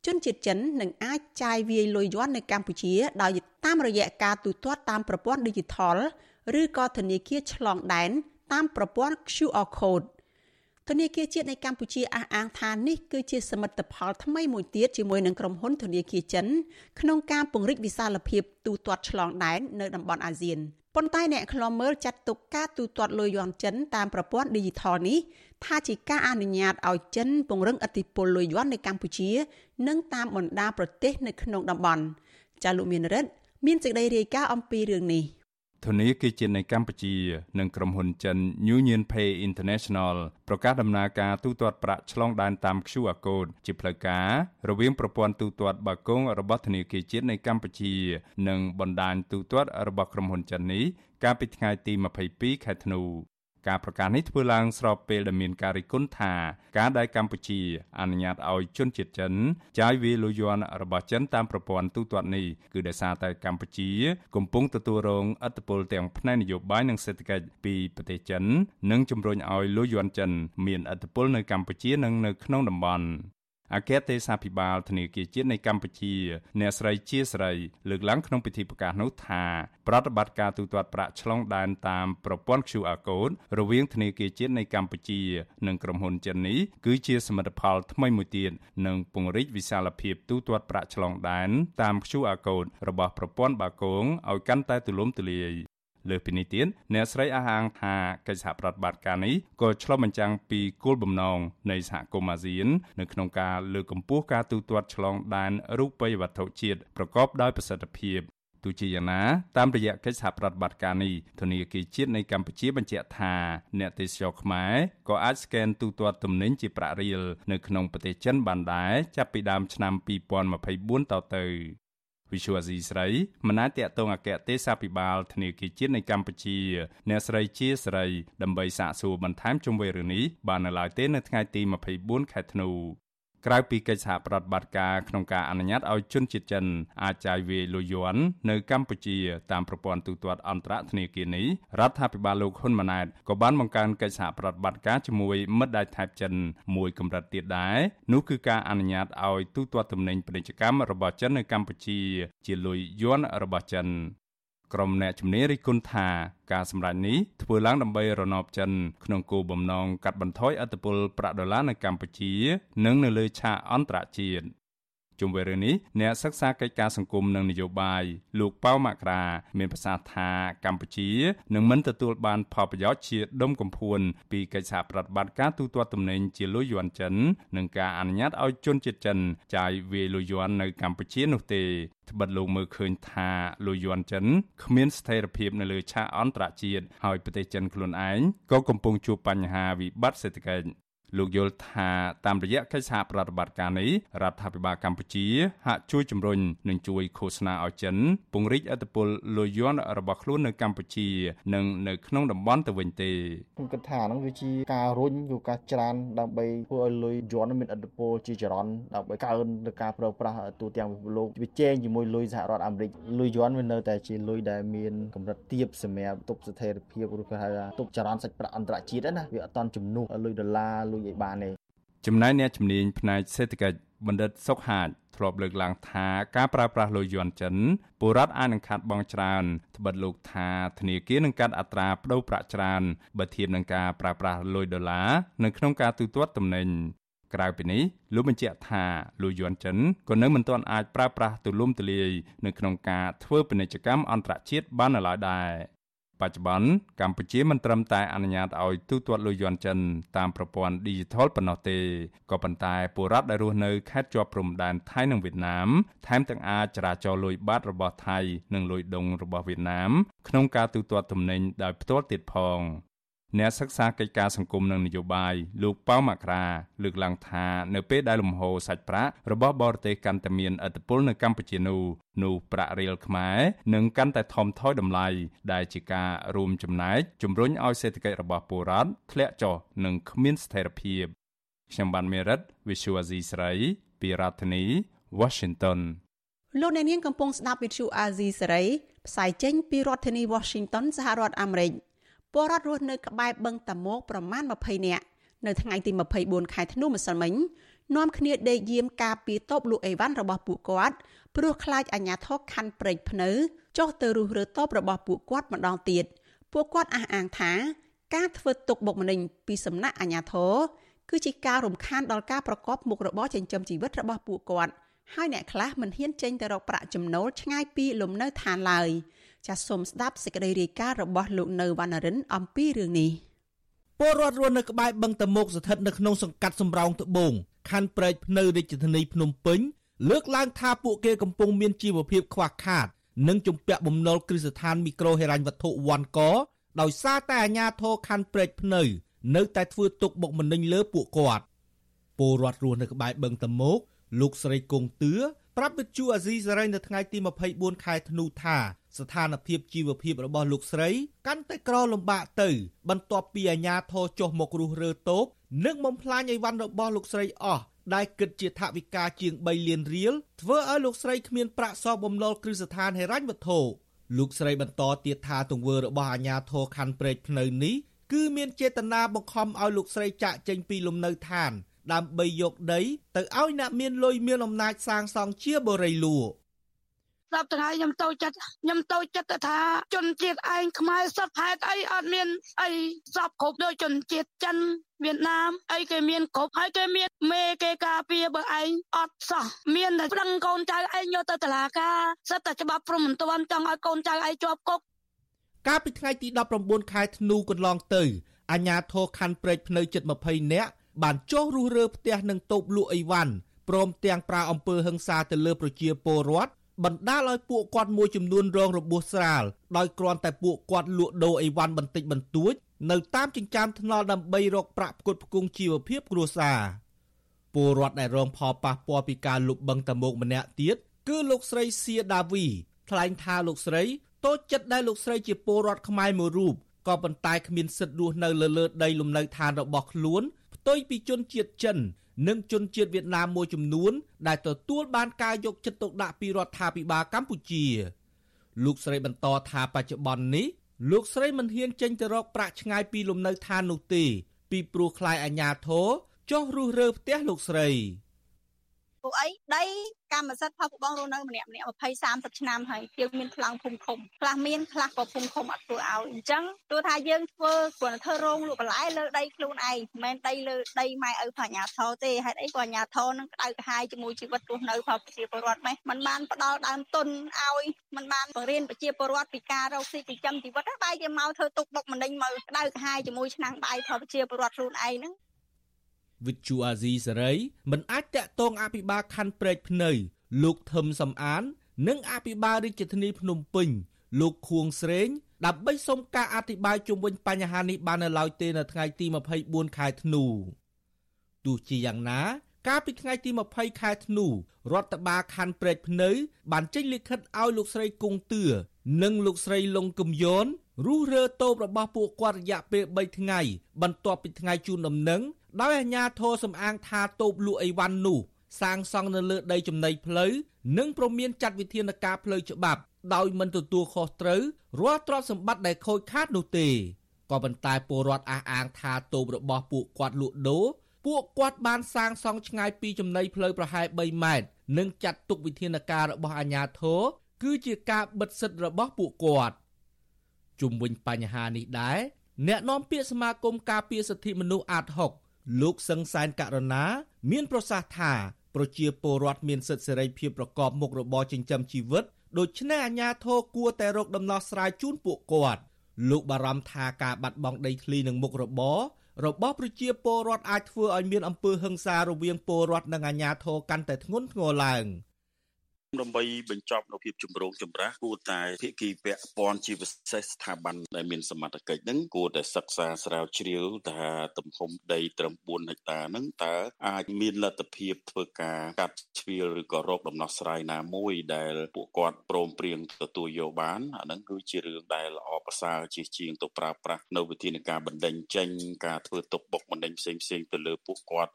ជនជាតិចិននឹងអាចចាយវាយលុយយន់នៅកម្ពុជា ដោយតាមរយៈការទូទាត់តាមប្រព័ន្ធ Digital ឬក៏ធនាគារឆ្លងដែនតាមប្រព័ន្ធ QR code ធនាគារជាតិនៃកម្ពុជាអះអាងថានេះគឺជាសមិទ្ធផលថ្មីមួយទៀតជាមួយនឹងក្រុមហ៊ុនធនាគារចិនក្នុងការពង្រីកវិសាលភាពទូទាត់ឆ្លងដែននៅតំបន់អាស៊ានប៉ុន្តែអ្នកខ្លំមើលចាត់ទុកការទូទាត់លុយយន់ចិនតាមប្រព័ន្ធ Digital នេះថាជាការអនុញ្ញាតឲ្យចិនពង្រឹងឥទ្ធិពលលុយយន់នៅកម្ពុជា និងតាមបណ្ដាប្រទេសនៅក្នុងតំបន់ចាលោកមានរិទ្ធមានសេចក្តីរាយការណ៍អំពីរឿងនេះ
ធនាគារជាតិនៃកម្ពុជា និងក្រុមហ៊ុនចិន Union Pay International ប្រកាសដំណើរការទូទាត់ប្រាក់ឆ្លងដែនតាម QR code ជាផ្លូវការរវាងប្រព័ន្ធទូទាត់បាគងរបស់ធនាគារជាតិនៃកម្ពុជា និងបណ្ដាញទូទាត់របស់ក្រុមហ៊ុនចិននេះកាលពីថ្ងៃទី22ខែធ្នូ ការប្រកាសនេះធ្វើឡើងស្របពេលដែលមានការរិះគន់ថាការដែលកម្ពុជាអនុញ្ញាតឲ្យជនជាតិចិនចាយវាយលុយយន់របស់ចិនតាមប្រព័ន្ធទូទាត់នេះគឺដោយសារតែកម្ពុជា កំពុងទទួលរងឥទ្ធិពលទាំងផ្នែកនយោបាយនិងសេដ្ឋកិច្ចពីប្រទេសចិន និងជំរុញឲ្យលុយយន់ចិន មានឥទ្ធិពលនៅកម្ពុជានិងនៅក្នុងតំបន់ អគ្គទេសាភិបាលធនាគារជាតិនៃកម្ពុជាអ្នកស្រីជាស្រីលើកឡើងក្នុងពិធីប្រកាសនោះថាប្រតិបត្តិការទូទាត់ប្រាក់ឆ្លងដែនតាមប្រព័ន្ធ QR code រវាងធនាគារជាតិនៃកម្ពុជា និងក្រុមហ៊ុនចិននេះគឺជាសមិទ្ធផលថ្មីមួយទៀតនិងពង្រីកវិសាលភាពទូទាត់ប្រាក់ឆ្លងដែនតាម QR code របស់ប្រព័ន្ធបាគងឲ្យកាន់តែទូលំទូលាយ លើពីនេះទៀតអ្នកស្រីអះអាងថាកិច្ចសហប្រតិបត្តិការនេះក៏ឆ្លុះបញ្ចាំងពីគោលបំណងនៃសហគមន៍អាស៊ាន នៅក្នុងការលើកកម្ពស់ការទូទាត់ឆ្លងដែនរូបិយវត្ថុជាតិប្រកបដោយប្រសិទ្ធភាពទោះជាយ៉ាងណាតាមរយៈកិច្ចសហប្រតិបត្តិការនេះធនាគារជាតិនៃកម្ពុជាបញ្ជាក់ថាអ្នកទេសចរខ្មែរក៏អាចស្កេនទូទាត់ទំនិញជាប្រាក់រៀលនៅក្នុងប្រទេសចិនបានដែរចាប់ពីដើមឆ្នាំ2024តទៅ វិសុវអាស៊ីស្រីមណាតតតងអគ្គទេសាភិបាលធនាគារជាតិនៃកម្ពុជាអ្នកស្រីជាស្រីដើម្បីសាកសួរបន្ថែមជុំវិញរឿងនេះបាននៅឡើយទេនៅថ្ងៃទី24ខែធ្នូ ក្រៅពីកិច្ចសហប្រតិបត្តិការក្នុងការអនុញ្ញាតឲ្យជនជាតិចិនអាចចាយវាយលុយយន់នៅកម្ពុជាតាមប្រព័ន្ធទូទាត់អន្តរធនាគារនេះរដ្ឋាភិបាលលោកហ៊ុនម៉ាណែតក៏បានបង្កើនកិច្ចសហប្រតិបត្តិការជាមួយមិត្តដៃថៃចិនមួយកម្រិតទៀតដែរនោះគឺការអនុញ្ញាតឲ្យទូទាត់ទំនិញពាណិជ្ជកម្មរបស់ចិននៅកម្ពុជាជាលុយយន់របស់ចិន ក្រុមអ្នកជំនាញរិះគន់ថាការសម្រេចនេះធ្វើឡើងដើម្បីរណបចិនក្នុងគោលបំណងកាត់បន្ថយអធិបុលប្រាក់ដុល្លារនៅកម្ពុជា និងនៅលើឆាកអន្តរជាតិ ជុំវិញរឿងនេះអ្នកសិក្សាកិច្ចការសង្គមនិងនយោបាយលោកប៉ៅមករាមានប្រសាសន៍ថាកម្ពុជានឹងមិនទទួលបានផលប្រយោជន៍ជាដុំកំភួនពីកិច្ចសហប្រតិបត្តិការទូទាត់ទំនិញជាលុយយួនចិននិងការអនុញ្ញាតឲ្យជនជាតិចិនចាយវាយលុយយួននៅកម្ពុជានោះទេត្បិតលោកមើលឃើញថាលុយយួនចិនគ្មានស្ថិរភាពនៅលើឆាកអន្តរជាតិហើយប្រទេសចិនខ្លួនឯងក៏កំពុងជួបបញ្ហាវិបត្តិសេដ្ឋកិច្ច លោកយល់ថាតាមរយៈកិច្ចសហប្រតិបត្តិការនេះរដ្ឋាភិបាលកម្ពុជា ហាក់ជួយជំរុញនិងជួយឃោសនាឲ្យចិន ពង្រីកអធិបុលលុយយន់របស់ខ្លួននៅកម្ពុជា និងនៅក្នុងតំបន់ទៅវិញទេ
ខ្ញុំគិតថាហ្នឹងវាជាការរុញឬការច្រានដើម្បីធ្វើឲ្យលុយយន់មានអធិបុលជាចរន្តដើម្បីកើនទៅការប្រើប្រាស់ទូទាំងពិភពលោកវាជែងជាមួយលុយសហរដ្ឋអាមេរិកលុយយន់វានៅតែជាលុយដែលមានកម្រិតទាបសម្រាប់ទប់ស្ថិរភាពឬក៏ហៅថាទប់ចរន្តសាច់ប្រាក់អន្តរជាតិណាវាអត់តាន់ជំនួសលុយដុល្លារលុយឲ្យបានទេ
ចំណែកអ្នកជំនាញផ្នែកសេដ្ឋកិច្ចបណ្ឌិតសុកហាជធ្លាប់លើកឡើងថាការប្រើប្រាស់លុយយន់ចិនពលរដ្ឋអាចនឹងខាត់បងច្រើនត្បិតលោកថាធនាគារនឹងកាត់អត្រាប្តូរប្រាក់ច្រើនបើធៀបនឹងការប្រើប្រាស់លុយដុល្លារនៅក្នុងការទូទាត់ទំនិញក្រៅពីនេះលោកបញ្ជាក់ថាលុយយន់ចិនក៏នៅមិនទាន់អាចប្រើប្រាស់ទូលំទូលាយនៅក្នុងការធ្វើពាណិជ្ជកម្មអន្តរជាតិបាននៅឡើយដែរ បច្ចុប្បន្នកម្ពុជាមិនត្រឹមតែអនុញ្ញាតឲ្យទូទាត់លុយយន់ចិនតាមប្រព័ន្ធ Digital ប៉ុណ្ណោះទេក៏ប៉ុន្តែពលរដ្ឋដែលរស់នៅខេត្តជាប់ព្រំដែនថៃនិងវៀតណាមថែមទាំងអាចចរាចរលុយបាតរបស់ថៃនិងលុយដុងរបស់វៀតណាមក្នុងការទូទាត់ទំនិញដោយផ្ទាល់ទៀតផង។ អ្នកសិក្សាកិច្ចការសង្គមនិងនយោបាយលោកប៉ៅមករាលើកឡើងថានៅពេលដែលលំហូរសាច់ប្រាក់របស់បរទេសកាន់តែមានឥទ្ធិពលនៅកម្ពុជានោះនោះប្រាក់រៀលខ្មែរនឹងកាន់តែថមថយតម្លៃដែលជាការរួមចំណែកជំរុញឲ្យសេដ្ឋកិច្ចរបស់ពលរដ្ឋធ្លាក់ចុះនិងគ្មានស្ថិរភាពខ្ញុំបានមេរិត Visual Asia ស្រីពីរដ្ឋធានី Washington
លោកអ្នកនាងកំពុងស្ដាប់វិទ្យុអាស៊ីសេរីផ្សាយចេញពីរដ្ឋធានី Washington សហរដ្ឋអាមេរិក ពលរដ្ឋរស់នៅក្បែរបឹងតាមកប្រមាណ20នាក់នៅថ្ងៃទី24ខែធ្នូម្សិលមិញនាំគ្នាដេកយាមការពីតូបលក់អីវ៉ាន់របស់ពួកគាត់ព្រោះខ្លាចអាជ្ញាធរខណ្ឌព្រែកភ្នៅចុះទៅរុះរើតូបរបស់ពួកគាត់ម្ដងទៀតពួកគាត់អះអាងថា ការធ្វើទុកបុកម្នេញពីសំណាក់អាជ្ញាធរគឺជាការរំខានដល់ការប្រកបមុខរបរចិញ្ចឹមជីវិតរបស់ពួកគាត់ហើយអ្នកខ្លះមិនហ៊ានចេញទៅរកប្រាក់ចំណូលឆ្ងាយពីលំនៅឋានឡើយ។ ចាសសូមស្ដាប់សេចក្តីរាយការណ៍របស់លោកនៅវណ្ណរិនអំពីរឿងនេះ
ពលរដ្ឋរស់នៅក្បែរបឹងតមោកស្ថិតនៅក្នុងសង្កាត់សំរោងត្បូងខណ្ឌព្រែកភ្នៅរាជធានីភ្នំពេញលើកឡើងថាពួកគេកំពុងមានជីវភាពខ្វះខាត និងជំពាក់បំណុលគ្រឹះស្ថានមីក្រូហិរញ្ញវត្ថុវ៉ាន់កដោយសារតែអាជ្ញាធរខណ្ឌព្រែកភ្នៅ នៅតែធ្វើទុកបុកម្នេញលើពួកគាត់ពលរដ្ឋរស់នៅក្បែរបឹងតមោកលោកស្រីគង់ទឿប្រាប់វិទ្យុអាស៊ីសេរីនៅថ្ងៃទី24ខែធ្នូថា ស្ថានភាពជីវភាពរបស់លោកស្រី កាន់តែក្រលំបាកទៅ បន្ទាប់ពីអាញាធរចុះមករុះរើតូបនិងបំផ្លាញអីវ៉ាន់របស់លោកស្រីអស់ដែលគិតជាថវិកាជាង3លានរៀលធ្វើឲ្យលោកស្រីគ្មានប្រាក់សងបំណុលគ្រឹះស្ថានហិរញ្ញវត្ថុលោកស្រីបន្តទៀតថាទង្វើរបស់អាញាធរខណ្ឌព្រែកភ្នៅនេះគឺមានចេតនាបង្ខំឲ្យលោកស្រីចាក់ចេញពីលំនៅឋាន ដើម្បីយកដី ទៅឲ្យអ្នកមានលុយមានអំណាចសាងសង់ជាបរិយលួ
សពថ្ងៃខ្ញុំទៅចិត្តខ្ញុំទៅចិត្តថាជនជាតិឯងខ្មែរសពហេតុអីអត់មានអីសពគ្រប់ដូចជនជាតិចិនវៀតណាមអីគេមានគ្រប់ហើយគេមានមេគេការពារបើឯងអត់សោះមានតែប្រឹងកូនចៅឯងយកទៅតុលាការសិតតែច្បាប់ព្រមមិនទាន់ចង់ឲ្យកូនចៅឯងជាប់គុក
កាលពីថ្ងៃទី19ខែធ្នូកន្លងទៅអាជ្ញាធរខណ្ឌព្រែកភ្នៅជិត20នាក់បានចុះរុះរើផ្ទះនិងតូបលក់អីវ៉ាន់ព្រមទាំងប្រើអំពើហិង្សាទៅលើប្រជាពលរដ្ឋ បណ្ដាលឲ្យពួកគាត់មួយចំនួនរងរបួសស្រាលដោយគ្រាន់តែពួកគាត់លក់ដូរអីវ៉ាន់បន្តិចបន្តួចនៅតាមចិញ្ចើមថ្នល់ដើម្បីរកប្រាក់ផ្គត់ផ្គង់ជីវភាពគ្រួសារពលរដ្ឋដែលរងផលប៉ះពាល់ពីការលុបបង្កតមោកម្នាក់ទៀតគឺលោកស្រីសៀដាវីថ្លែងថាលោកស្រីតូចចិត្តដែលលោកស្រីជាពលរដ្ឋខ្មែរមួយរូបក៏ប៉ុន្តែគ្មានសិទ្ធិរស់នៅលើលើដីលំនៅឋានរបស់ខ្លួនផ្ទុយពីជនជាតិចិន និងជនជាតិវៀតណាមមួយចំនួន ដែលទទួលបានការយកចិត្តទុកដាក់ពីរដ្ឋាភិបាលកម្ពុជា លោកស្រីបន្តថាបច្ចុប្បន្ននេះលោកស្រីមិនហ៊ានចេញទៅរកប្រាក់ឆ្ងាយពីលំនៅឋាននោះទេពីព្រោះខ្លាចអាជ្ញាធរចុះរុះរើផ្ទះលោកស្រី
ពួកអីដីកម្មសិទ្ធិផលបងរស់នៅម្នាក់ម្នាក់20 30ឆ្នាំហើយយើងមានប្លង់ភូមិឃុំខ្លះមានខ្លះក៏ភូមិឃុំអត់ធ្វើឲ្យអញ្ចឹងទោះថាយើងធ្វើគ្រាន់តែធ្វើរោងលក់បន្លែលើដីខ្លួនឯងមិនមែនដីលើដីម៉ែឪបញ្ញាធរទេហេតុអីក៏អាញាធរនឹងក្តៅក្រហាយជាមួយជីវិតរស់នៅផលប្រជាពលរដ្ឋម៉េះมันបានផ្ដល់ដើមទុនឲ្យมันបានបង្រៀនប្រជាពលរដ្ឋពីការរកស៊ីចិញ្ចឹមជីវិតបែរជាមកធ្វើទុកបុកម្នេញមកក្តៅក្រហាយជាមួយឆ្នាំងបាយផលប្រជាពលរដ្ឋខ្លួនឯងហ្នឹង
វិទ្យុអាស៊ីសេរីមិនអាចតាក់ទងអភិបាលខណ្ឌព្រែកភ្នៅលោកថឹមសំអាន និងអភិបាលរាជធានីភ្នំពេញ លោកខួងស្រេងដើម្បីសុំការអធិប្បាយជុំវិញបញ្ហានេះបាននៅឡើយទេនៅថ្ងៃទី24ខែធ្នូទោះជាយ៉ាងណាកាលពីថ្ងៃទី20ខែធ្នូរដ្ឋបាលខណ្ឌព្រែកភ្នៅបានចេញលិខិតឲ្យលោកស្រីគង់ទឿនិងលោកស្រីលងគំយនរុះរើតូបរបស់ពួកគាត់រយៈពេល3ថ្ងៃបន្ទាប់ពីថ្ងៃជូនដំណឹង ដោយអាជ្ញាធរសំអាងថាតូបលក់អីវ៉ាន់នោះសាងសង់នៅលើដីចំណីផ្លូវនិងប្រមានចាត់វិធានការផ្លូវច្បាប់ ដោយមិនទទួលខុសត្រូវរាល់ទ្រព្យសម្បត្តិដែលខូចខាតនោះទេក៏ប៉ុន្តែពលរដ្ឋអះអាងថាតូបរបស់ពួកគាត់លក់ដូរពួកគាត់បានសាងសង់ឆ្ងាយពីចំណីផ្លូវប្រហែល3ម៉ែត្រនិងចាត់ទុកវិធានការរបស់អាជ្ញាធរគឺជាការបិទសិទ្ធិរបស់ពួកគាត់ជុំវិញបញ្ហានេះដែរអ្នកនាំពាក្យសមាគមការពារសិទ្ធិមនុស្សអាត6 លោកសឹងសែនករណា មានប្រសាសន៍ថាប្រជាពលរដ្ឋមានសិទ្ធិសេរីភាពប្រកបមុខរបរចិញ្ចឹមជីវិតដូច្នេះអាជ្ញាធរគួរតែរកដំណោះស្រាយជូនពួកគាត់លោកបារម្ភថាការបាត់បង់ដីធ្លីនិងមុខរបររបស់ប្រជាពលរដ្ឋអាចធ្វើឲ្យមានអំពើហិង្សារវាងពលរដ្ឋនិងអាជ្ញាធរកាន់តែធ្ងន់ធ្ងរឡើង។
ដើម្បីបញ្ចប់នៅភាពចម្រូងចម្រាសគួរតែភាគីពាក់ព័ន្ធជាពិសេសស្ថាប័នដែលមានសមត្ថកិច្ចហ្នឹងគួរតែសិក្សាស្រាវជ្រាវថាទំហំដីត្រឹម4ហិកតាហ្នឹងតើអាចមានលទ្ធភាពធ្វើការកាត់ជ្រៀលឬក៏រកដំណោះស្រាយណាមួយដែលពួកគាត់ព្រមព្រៀងទទួលយកបានអាហ្នឹងគឺជារឿងដែលល្អប្រសើរជាជាងទៅប្រើប្រាស់នៅវិធានការបណ្ដេញចេញការធ្វើទុកបុកម្នេញផ្សេងផ្សេងទៅលើពួកគាត់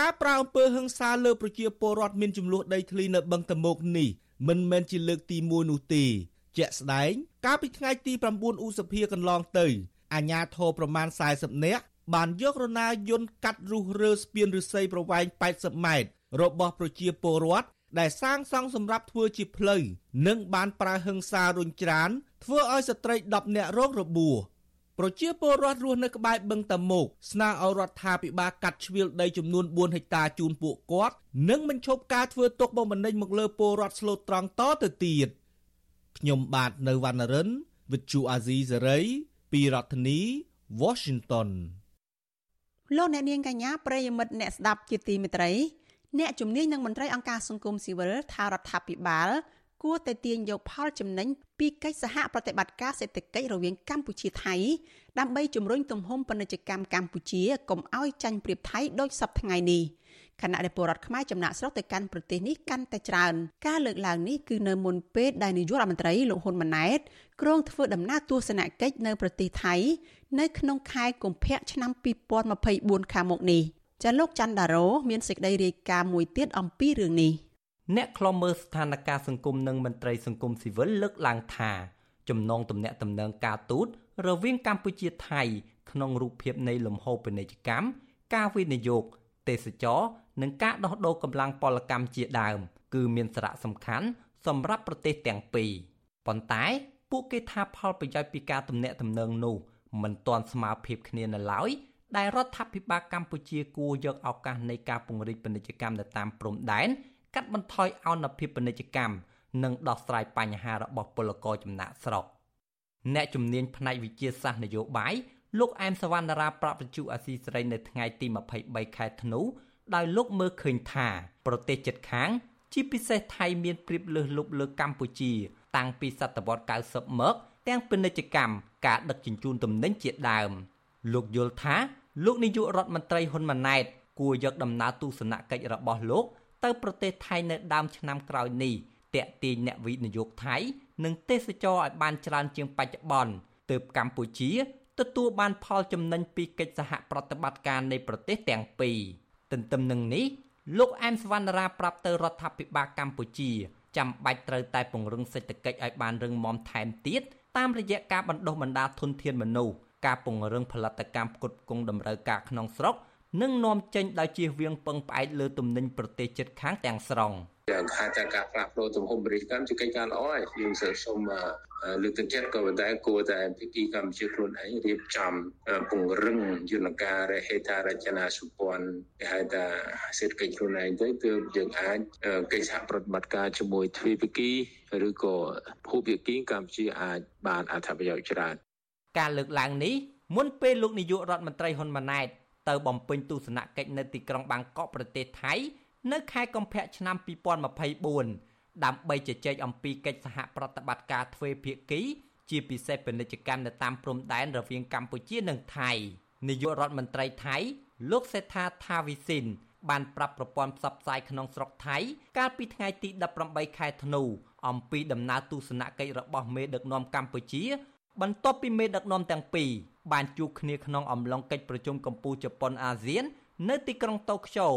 ការប្រើអំពើហិង្សាលើប្រជាពលរដ្ឋមានចំនួនដីធ្លីនៅបឹងតមោកនេះមិនមែនជាលើកទី1នោះទេជាក់ស្ដែង កាលពីថ្ងៃទី9ឧសភាកន្លងទៅអាជ្ញាធរប្រមាណ40នាក់បានយករណាយន្តកាត់រុះរើស្ពានឫស្សីប្រវែង80ម៉ែត្ររបស់ប្រជាពលរដ្ឋដែលសាងសង់សម្រាប់ធ្វើជាផ្លូវនិងបានប្រើហិង្សារុញច្រានធ្វើឲ្យស្ត្រី10នាក់រងរបួស ប្រជាពលរដ្ឋរស់នៅក្បែរបឹងតាមុកស្នើឲ្យរដ្ឋាភិបាលកាត់ជ្រៀលដីចំនួន4ហិកតាជូនពួកគាត់និងបញ្ឈប់ការធ្វើទុកបុកម្នេញមកលើពលរដ្ឋស្លូតត្រង់តទៅទៀតខ្ញុំបាទនៅវណ្ណរិន With Chu Azizi Saray ពីរដ្ឋធានី Washington
លោកអ្នកនាងកញ្ញាប្រិយមិត្តអ្នកស្ដាប់ជាទីមេត្រីអ្នកជំនាញនិងមន្ត្រីអង្គការសង្គមស៊ីវិលថារដ្ឋាភិបាល គួរតែទាញយកផលចំណេញពីកិច្ចសហប្រតិបត្តិការសេដ្ឋកិច្ចរវាងកម្ពុជាថៃដើម្បីជំរុញទំហំពាណិជ្ជកម្មកម្ពុជាកុំឲ្យចាញ់ប្រៀបថៃដោយសពថ្ងៃនេះខណៈដែលពលរដ្ឋខ្មែរចំណាក់ស្រុកទៅកាន់ប្រទេសនេះកាន់តែច្រើនការលើកឡើងនេះគឺនៅមុនពេលដែលនាយករដ្ឋមន្ត្រីលោកហ៊ុនម៉ាណែតគ្រងធ្វើដំណើរទស្សនកិច្ចនៅប្រទេសថៃនៅក្នុងខែកុម្ភៈឆ្នាំ2024ខាងមុខនេះចាលោកច័ន្ទដារ៉ូមានសេចក្តីរាយការណ៍មួយទៀតអំពីរឿងនេះ។
អ្នកខ្លំមើលស្ថានភាពសង្គមនិងមន្ត្រីសង្គមស៊ីវិលលើកឡើងថាចំណងទំនាក់ទំនងការទូតរវាងកម្ពុជាថៃក្នុងរូបភាពនៃលំហូរពាណិជ្ជកម្មការវិនិយោគទេសចរនិងការដោះដូរកម្លាំងពលកម្មជាដើម គឺមានសារៈសំខាន់សម្រាប់ប្រទេសទាំងពីរប៉ុន្តែពួកគេថាផលប្រយោជន៍ពីការទំនាក់ទំនងនោះមិនទាន់ស្មើភាពគ្នានៅឡើយដែលរដ្ឋាភិបាលកម្ពុជាគួរយកឱកាសនៃការពង្រីកពាណិជ្ជកម្មនៅតាមព្រំដែន កាត់បន្ថយអនុភាពពាណិជ្ជកម្មនិងដោះស្រាយបញ្ហារបស់ពលករចំណាក់ស្រុកអ្នកជំនាញផ្នែកវិទ្យាសាស្ត្រនយោបាយលោកអែមសវណ្ណរាប្រាប់វិទ្យុអាស៊ីសេរីនៅថ្ងៃទី23ខែធ្នូដោយលោកមើលឃើញថា ប្រទេសជិតខាង ជាពិសេសថៃមានព្រៀបលើសលប់លើកម្ពុជា តាំងពីសតវត្ស90មកទាំងពាណិជ្ជកម្មការដឹកជញ្ជូនទំនិញជាដើម លោកយល់ថាលោកនាយករដ្ឋមន្ត្រីហ៊ុនម៉ាណែតគួរយកដំណើរទស្សនកិច្ចរបស់លោក ទៅប្រទេសថៃនៅដើមឆ្នាំក្រោយនេះតាក់ទាញអ្នកវិនិយោគថៃ និងទេសចរឲ្យបានច្រើនជាងបច្ចុប្បន្នទើបកម្ពុជាទទួលបានផលចំណេញពីកិច្ចសហប្រតិបត្តិការនៃប្រទេសទាំងពីរទន្ទឹមនឹងនេះលោកអែមសវណ្ណរាប្រាប់ទៅរដ្ឋាភិបាលកម្ពុជាចាំបាច់ត្រូវតែពង្រឹងសេដ្ឋកិច្ចឲ្យបានរឹងមាំថែមទៀតតាមរយៈការបណ្ដុះបណ្ដាលធនធានមនុស្សការពង្រឹងផលិតកម្មផ្គត់ផ្គង់តម្រូវការក្នុងស្រុក និងនាំចេញដោយជៀសវាងពឹងផ្អែកលើទំនិញប្រទេសជិតខាងទាំងស្រុង
យ៉ាងថាតែការផ្លាស់ប្ដូរទំហំបរិយាកម្មជាកិច្ចការល្អហើយយើងសូមលើកទឹកចិត្តក៏ប៉ុន្តែគួរតែភាគីកម្ពុជាខ្លួនឯងរៀបចំពង្រឹងយន្តការហេដ្ឋារចនាសម្ព័ន្ធគេហៅថាសេដ្ឋកិច្ចខ្លួនឯងទៅគឺយើងអាចកិច្ចសហប្រតិបត្តិការជាមួយទ្វេភាគីឬក៏ភូភាគីកម្ពុជាអាចបានអត្ថប្រយោជន៍ច្រើន
ការលើកឡើងនេះមុនពេលលោកនាយករដ្ឋមន្ត្រីហ៊ុនម៉ាណែត ទៅបំពេញទស្សនកិច្ចនៅទីក្រុងបាងកកប្រទេសថៃ នៅខែកុម្ភៈឆ្នាំ2024ដើម្បីជជែកអំពីកិច្ចសហប្រតិបត្តិការទ្វេភាគី ជាពិសេសពាណិជ្ជកម្មនៅតាមព្រំដែនរវាងកម្ពុជានិងថៃនាយករដ្ឋមន្ត្រីថៃ លោកសេដ្ឋាថាវិសិនបានប្រាប់ប្រព័ន្ធផ្សព្វផ្សាយក្នុងស្រុកថៃ កាលពីថ្ងៃទី18ខែធ្នូអំពីដំណើរទស្សនកិច្ចរបស់មេដឹកនាំកម្ពុជា បន្ទាប់ពីមេដឹកនាំទាំងពីរ បានជួបគ្នាក្នុងអំឡុងកិច្ចប្រជុំកម្ពុជាជប៉ុនអាស៊ាន នៅទីក្រុងតូក្យូ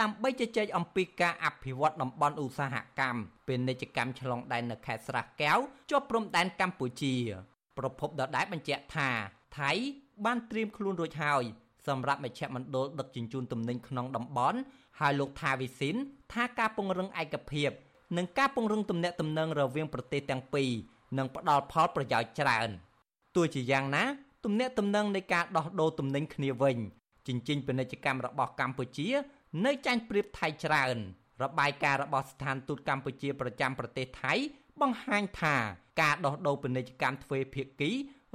ដើម្បីជជែកអំពីការអភិវឌ្ឍតំបន់ឧស្សាហកម្មពាណិជ្ជកម្មឆ្លងដែននៅខេត្តស្រះកែវជាប់ព្រំដែនកម្ពុជា ប្រពន្ធដដែលបញ្ជាក់ថាថៃបានត្រៀមខ្លួនរួចហើយសម្រាប់មជ្ឈមណ្ឌលដឹកជញ្ជូនទំនិញក្នុងតំបន់ហើយលោកថាវិសិនថាការពង្រឹងឯកភាព និងការពង្រឹងទំនាក់ទំនងរវាងប្រទេសទាំងពីរនឹងផ្ដល់ផលប្រយោជន៍ច្រើនទោះជាយ៉ាងណា ទំនាក់ទំនងនៃការដោះដូរទំនិញគ្នាវិញជញ្ជីងពាណិជ្ជកម្មរបស់កម្ពុជា នៅចាញ់ប្រៀបថៃច្រើន របាយការណ៍របស់ស្ថានទូតកម្ពុជាប្រចាំប្រទេសថៃ បង្ហាញថាការដោះដូរពាណិជ្ជកម្មទ្វេភាគី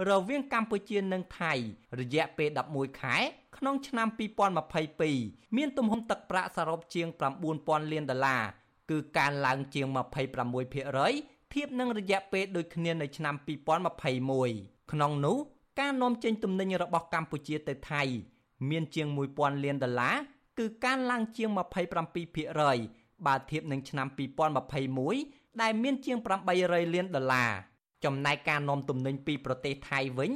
រវាងកម្ពុជានិងថៃ រយៈពេល11ខែ ក្នុងឆ្នាំ2022មានទំហំទឹកប្រាក់សរុបជាង9000លានដុល្លារគឺកើនឡើងជាង26%ធៀបនឹងរយៈពេលដូចគ្នានៅឆ្នាំ2021ក្នុងនោះ ការនាំចេញទំនិញរបស់កម្ពុជាទៅថៃ មានជាង1000លានដុល្លារគឺកើនឡើងជាង27%បើធៀបនឹងឆ្នាំ2021ដែលមានជាង800លានដុល្លារចំណែកការនាំទំនិញពីប្រទេសថៃវិញ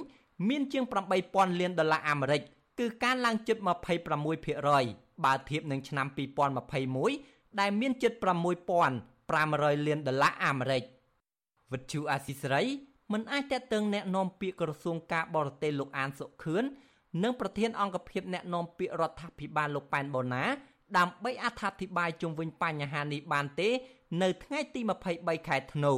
មានជាង8000លានដុល្លារអាមេរិកគឺកើនឡើងជិត26%បើធៀបនឹងឆ្នាំ2021ដែលមានជិត6500លានដុល្លារអាមេរិកវិទ្យុអាស៊ីសេរី មិនអាចតេតឹងแนะនាំពាក្យក្រសួងការបរទេសលោកអានសុខឿននិងប្រធានអង្គភិបแนะនាំពាក្យរដ្ឋាភិបាលលោកប៉ែនបូណាដើម្បីអត្ថាធិប្បាយជុំវិញបញ្ហានេះបានទេ នៅថ្ងៃទី23ខែធ្នូ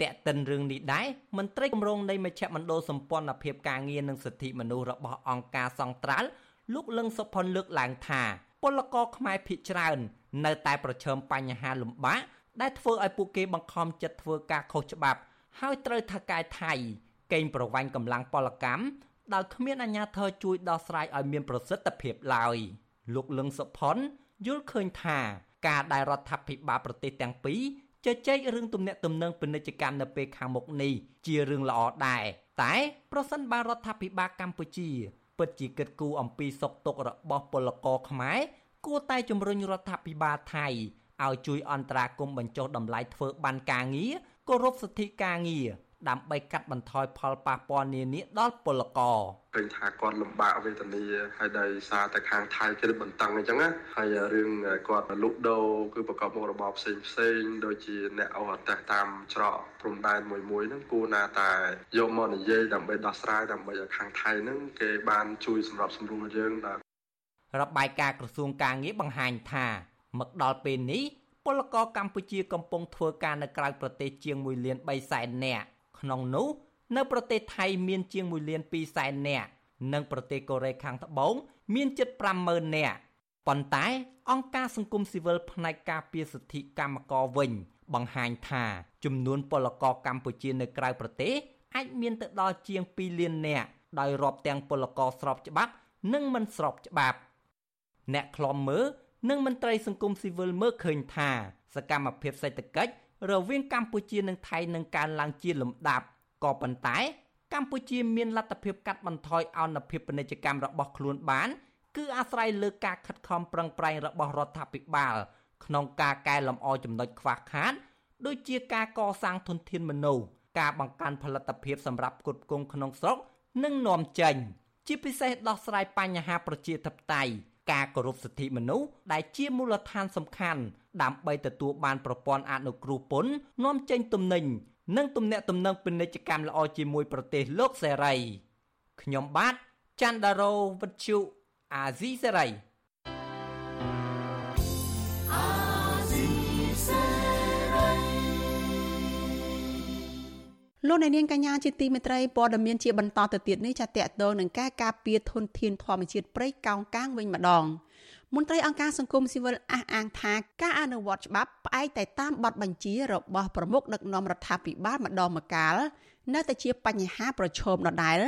តែកតិនរឿងនេះដែរមន្ត្រីគម្រោងនៃមជ្ឈមណ្ឌលសម្ព័ន្ធភាពការងារនិងសិទ្ធិមនុស្សរបស់អង្គការសង្ត្រាល់លោកលឹងសុផុនលើកឡើងថាពលករខ្មែរភៀសច្រើន នៅតែប្រឈមបញ្ហាលំបាកដែលធ្វើឲ្យពួកគេបង្ខំចិត្តធ្វើការខុសច្បាប់ ហើយត្រូវថៅកែថៃកេងប្រវ័ញ្ចកម្លាំងពលកម្មដោយគ្មានអាជ្ញាធរជួយដោះស្រាយឲ្យមានប្រសិទ្ធភាពឡើយលោកលឹងសុផុនយល់ឃើញថាការដែលរដ្ឋាភិបាលប្រទេសទាំងពីរជជែករឿងទំនាក់ទំនងពាណិជ្ជកម្មនៅពេលខាងមុខនេះជារឿងល្អដែរតែប្រសិនបើរដ្ឋាភិបាលកម្ពុជាពិតជាគិតគូរអំពីសុខទុក្ខរបស់ពលករខ្មែរគួរតែជំរុញរដ្ឋាភិបាលថៃឲ្យជួយអន្តរាគមន៍បញ្ចុះតម្លៃធ្វើបានការងារ គោរពសិទ្ធិការងារដើម្បីកាត់បន្ថយផលប៉ះពាល់នានាដល់ពលករ
ឃើញថាគាត់លំបាកវេទនាហើយដោយសារតែខាងថៃគេបន្តឹងអញ្ចឹងណាហើយរឿងគាត់លុកដូរគឺប្រកបមុខរបរផ្សេងផ្សេងដូចជាអ្នកអូអតេសតាមច្រកព្រំដែនមួយមួយហ្នឹងគួរណាតែយកមកនិយាយដើម្បីដោះស្រាយដើម្បីឲ្យខាងថៃហ្នឹងគេបានជួយសម្របសម្រួលយើងដល់
របាយការណ៍ក្រសួងការងារបង្ហាញថាមកដល់ពេលនេះ ពលករកម្ពុជាកំពុងធ្វើការនៅក្រៅប្រទេសជាង1លាន3សែននាក់ក្នុងនោះនៅប្រទេសថៃមានជាង1លាន2សែននាក់និងប្រទេសកូរ៉េខាងត្បូងមានជិត50000នាក់ប៉ុន្តែអង្គការសង្គមស៊ីវិលផ្នែកការពារសិទ្ធិកម្មករវិញ បង្ហាញថាចំនួនពលករកម្ពុជានៅក្រៅប្រទេសអាចមានទៅដល់ជាង2លាននាក់ដោយរាប់ទាំងពលករស្របច្បាប់ និងមិនស្របច្បាប់ អ្នកខ្លំមើល និងមន្ត្រីសង្គមស៊ីវិលមើលឃើញថាសកម្មភាពសេដ្ឋកិច្ចរវាងកម្ពុជានិងថៃនឹងកើនឡើងជាលំដាប់ក៏ប៉ុន្តែកម្ពុជាមានលទ្ធភាពកាត់បន្ថយអនុភាពពាណិជ្ជកម្មរបស់ខ្លួនបាន គឺអាស្រ័យលើការខិតខំប្រឹងប្រែងរបស់រដ្ឋាភិបាល ក្នុងការកែលម្អចំណុចខ្វះខាតដូចជាការកសាងធនធានមនុស្សការបង្កើនផលិតភាពសម្រាប់ផ្គត់ផ្គង់ក្នុងស្រុក និងនាំចេញជាពិសេសដោះស្រាយបញ្ហាប្រជាធិបតេយ្យ ការគោរពសិទ្ធិមនុស្សដែលជាមូលដ្ឋានសំខាន់ដើម្បីទទួលបានប្រព័ន្ធអនុគ្រោះពន្ធនាំចេញទំនិញនិងទំនាក់ទំនងពាណិជ្ជកម្មល្អជាមួយប្រទេសលោកសេរីខ្ញុំបាទច័ន្ទដារោវិទ្យុអាស៊ីសេរី
លោកអ្នកនាងកញ្ញាជាទីមេត្រីព័ត៌មានជាបន្តទៅទៀតនេះចាតតទៅនឹងការការពារធនធានធម្មជាតិព្រៃកោងកាងវិញម្ដងមន្ត្រីអង្គការសង្គមស៊ីវិលអះអាងថាការអនុវត្តច្បាប់ផ្អែកតែតាមបទបញ្ជារបស់ប្រមុខដឹកនាំរដ្ឋាភិបាលម្ដងម្កាលនៅតែជាបញ្ហាប្រឈមដដែល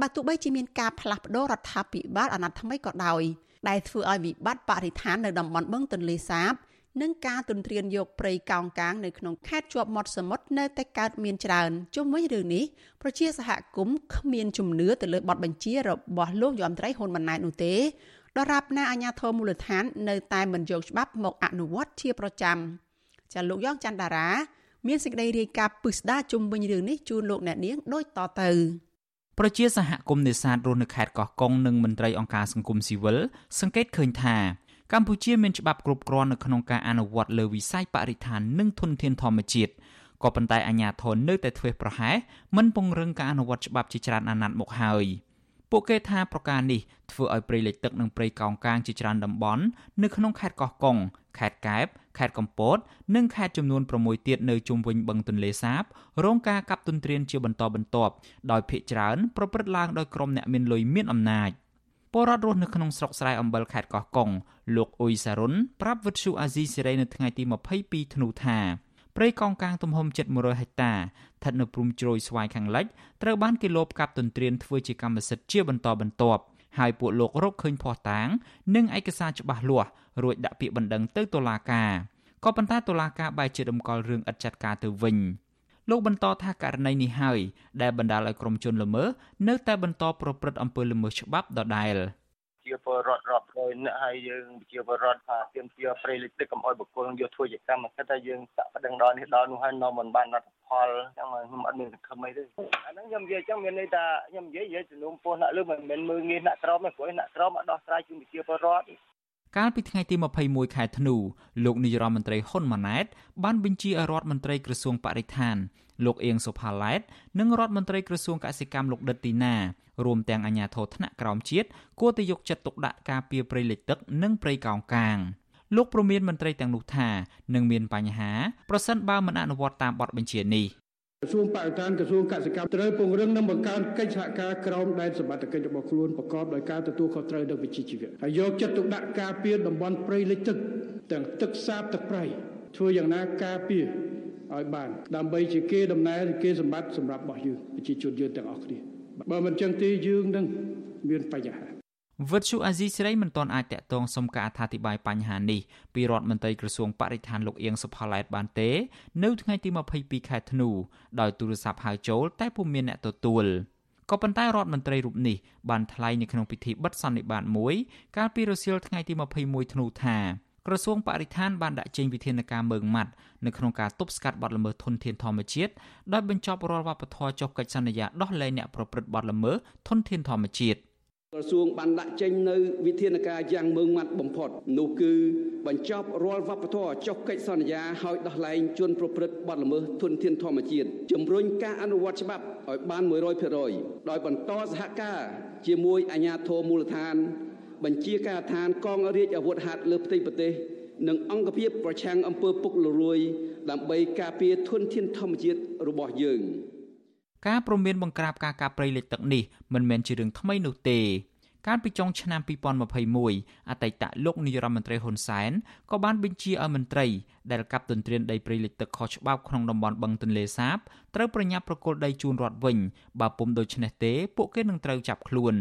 បើទោះបីជាមានការផ្លាស់ប្តូររដ្ឋាភិបាលអាណត្តិថ្មីក៏ដោយដែលធ្វើឲ្យវិបត្តិបរិស្ថាននៅតំបន់បឹងទន្លេសាប និងការទន្ទ្រានយកព្រៃកោងកាងនៅក្នុងខេត្តជាប់មាត់សមុទ្រនៅតែកើតមានច្រើនជុំវិញរឿងនេះប្រជាសហគមន៍គ្មានជំនឿទៅលើបទបញ្ជារបស់លោកយមត្រីហ៊ុនម៉ាណែតនោះទេដរាបណាអាញាធរមូលដ្ឋាននៅតែមិនយកច្បាប់មកអនុវត្តជាប្រចាំចាលោកយ៉ងច័ន្ទដារា មានសេចក្តីរាយការណ៍ពិស្ដារជុំវិញរឿងនេះជូនលោកអ្នកនាងដូចតទៅ
ប្រជាសហគមន៍នេសាទរស់នៅខេត្តកោះកុងនិងមន្ត្រីអង្គការសង្គមស៊ីវិលសង្កេតឃើញថា កម្ពុជាមានច្បាប់គ្រប់គ្រាន់នៅក្នុងការអនុវត្តលើវិស័យបរិស្ថាននិងធនធានធម្មជាតិក៏ប៉ុន្តែអាជ្ញាធរនៅតែធ្វេសប្រហែសមិនពង្រឹងការអនុវត្តច្បាប់ជាច្រើនអាណត្តិមកហើយពួកគេថាប្រការនេះធ្វើឲ្យព្រៃលិចទឹកនិងព្រៃកោងកាងជាច្រើនតំបន់នៅក្នុងខេត្តកោះកុងខេត្តកែបខេត្តកំពត និងខេត្តចំនួន6ទៀតនៅជុំវិញបឹងទន្លេសាបរងការកាប់ទន្ទ្រានជាបន្តបន្ទាប់ដោយភ ieck ច្រើនប្រព្រឹត្តឡើងដោយក្រុមអ្នកមានលុយមានអំណាច ពលរដ្ឋរស់នៅក្នុងស្រុកស្រែអំបិលខេត្តកោះកុងលោកអ៊ុយសារុនប្រាប់វិទ្យុអាស៊ីសេរីនៅថ្ងៃទី22ធ្នូថាព្រៃកោងកាងទំហំជិត100ហិកតាស្ថិតនៅព្រំជ្រោយស្វាយខាងលិចត្រូវបានគេលបកាប់ទន្ទ្រានធ្វើជាកម្មសិទ្ធិជាបន្តបន្ទាប់ហើយពួកលោករកឃើញភ័ស្តុតាង និងឯកសារច្បាស់លាស់រួចដាក់ពាក្យបណ្ដឹងទៅតុលាការក៏ប៉ុន្តែតុលាការបែរជាដំកល់រឿងឥតចាត់ការទៅវិញ លោកបន្តថាករណីនេះហើយដែលបណ្ដាលឲ្យក្រុមជនល្មើសនៅតែបន្តប្រព្រឹត្តអំពើល្មើសច្បាប់ដដែល
ជាពលរដ្ឋរាប់រយនាក់ហើយយើងជាពលរដ្ឋថាទាមទារព្រៃលិចទឹកកុំឲ្យបុគ្គលយកធ្វើជាកម្មសិទ្ធិតែយើងសាក់ប្តឹងដល់នេះដល់នោះហើយនៅមិនបានលទ្ធផលចឹងខ្ញុំអត់មានសង្ឃឹមអីទេអាហ្នឹងខ្ញុំនិយាយចឹងមានន័យថាខ្ញុំនិយាយនិយាយជំនុំពោះអ្នកលើមិនមែនមើងងាយអ្នកក្រមទេព្រោះអ្នកក្រមអត់ដោះស្រាយជូនប្រជាពលរដ្ឋ
កាលពីថ្ងៃទី21ខែធ្នូលោកនាយរដ្ឋមន្ត្រីហ៊ុនម៉ាណែតបានបញ្ជាឲ្យរដ្ឋមន្ត្រីក្រសួងបរិស្ថាន លោកអៀងសុផាឡែតនិងរដ្ឋមន្ត្រីក្រសួងកសិកម្មលោកដិតទីណារួមទាំងអាជ្ញាធរថ្នាក់ក្រោមជាតិគួរតែយកចិត្តទុកដាក់ការពារព្រៃលិចទឹកនិងព្រៃកោងកាងលោកប្រមានមន្ត្រីទាំងនោះថានឹងមានបញ្ហាប្រសិនបើមិនអនុវត្តតាមបទបញ្ជានេះ
ក្រសួងបរិស្ថានក្រសួងកសិកម្មត្រូវពង្រឹងនិងបង្កើនកិច្ចសហការក្រោមដែនសមត្ថកិច្ចរបស់ខ្លួនប្រកបដោយការទទួលខុសត្រូវនិងវិជ្ជាជីវៈហើយយកចិត្តទុកដាក់ការពារតំបន់ព្រៃលិចទឹកទាំងទឹកសាបទឹកប្រៃធ្វើយ៉ាងណាការពារឲ្យបានដើម្បីជាគេដំណើរគេសម្បត្តិសម្រាប់របស់យើងប្រជាជនយើងទាំងអស់គ្នាបើមិនចឹងទេយើងនឹងមានបញ្ហា
វិទ្យុអាស៊ីសេរីមិនទាន់អាចតាក់ទងសុំការអធិប្បាយបញ្ហានេះពីរដ្ឋមន្ត្រីក្រសួងបរិស្ថានលោកអៀងសុផាឡែតបានទេនៅថ្ងៃទី22ខែធ្នូដោយទូរស័ព្ទហៅចូលតែពុំមានអ្នកទទួលក៏ប៉ុន្តែរដ្ឋមន្ត្រីរូបនេះបានថ្លែងនៅក្នុងពិធីបិទសន្និបាតមួយកាលពីរសៀលថ្ងៃទី21ធ្នូថាក្រសួងបរិស្ថានបានដាក់ចេញវិធានការមើងម៉ាត់នៅក្នុងការទប់ស្កាត់បទល្មើសធនធានធម្មជាតិដោយបញ្ចប់រាល់វប្បធម៌ចុះកិច្ចសន្យាដោះលែងអ្នកប្រព្រឹត្តបទល្មើសធនធានធម្មជាតិ
ក្រសួងបានដាក់ចេញនៅវិធានការយ៉ាងម៉ឺងម៉ាត់បំផុតនោះគឺបញ្ចប់រាល់វប្បធម៌ចុះកិច្ចសន្យាឲ្យដោះលែងជនប្រព្រឹត្តបទល្មើសធនធានធម្មជាតិជំរុញការអនុវត្តច្បាប់ឲ្យបាន100%ដោយបន្តសហការជាមួយអាជ្ញាធរមូលដ្ឋាន បញ្ជាការដ្ឋានកងរាជអាវុធហត្ថលើផ្ទៃប្រទេសនិងអង្គភាពប្រឆាំងអំពើពុករលួយ ដើម្បីការពារធនធានធម្មជាតិរបស់យើង
ការព្រមានបង្ក្រាបការកាប់ព្រៃលិចទឹកនេះមិនមែនជារឿងថ្មីនោះទេកាលពីចុងឆ្នាំ2021អតីតលោកនាយរដ្ឋមន្ត្រីហ៊ុនសែនក៏បានបញ្ជាឲ្យមន្ត្រីដែលកាប់ទន្ទ្រានដីព្រៃលិចទឹកខុសច្បាប់ក្នុងតំបន់បឹងទន្លេសាបត្រូវប្រញាប់ប្រគល់ដីជូនរដ្ឋវិញបើពុំដូច្នេះទេពួកគេនឹងត្រូវចាប់ខ្លួន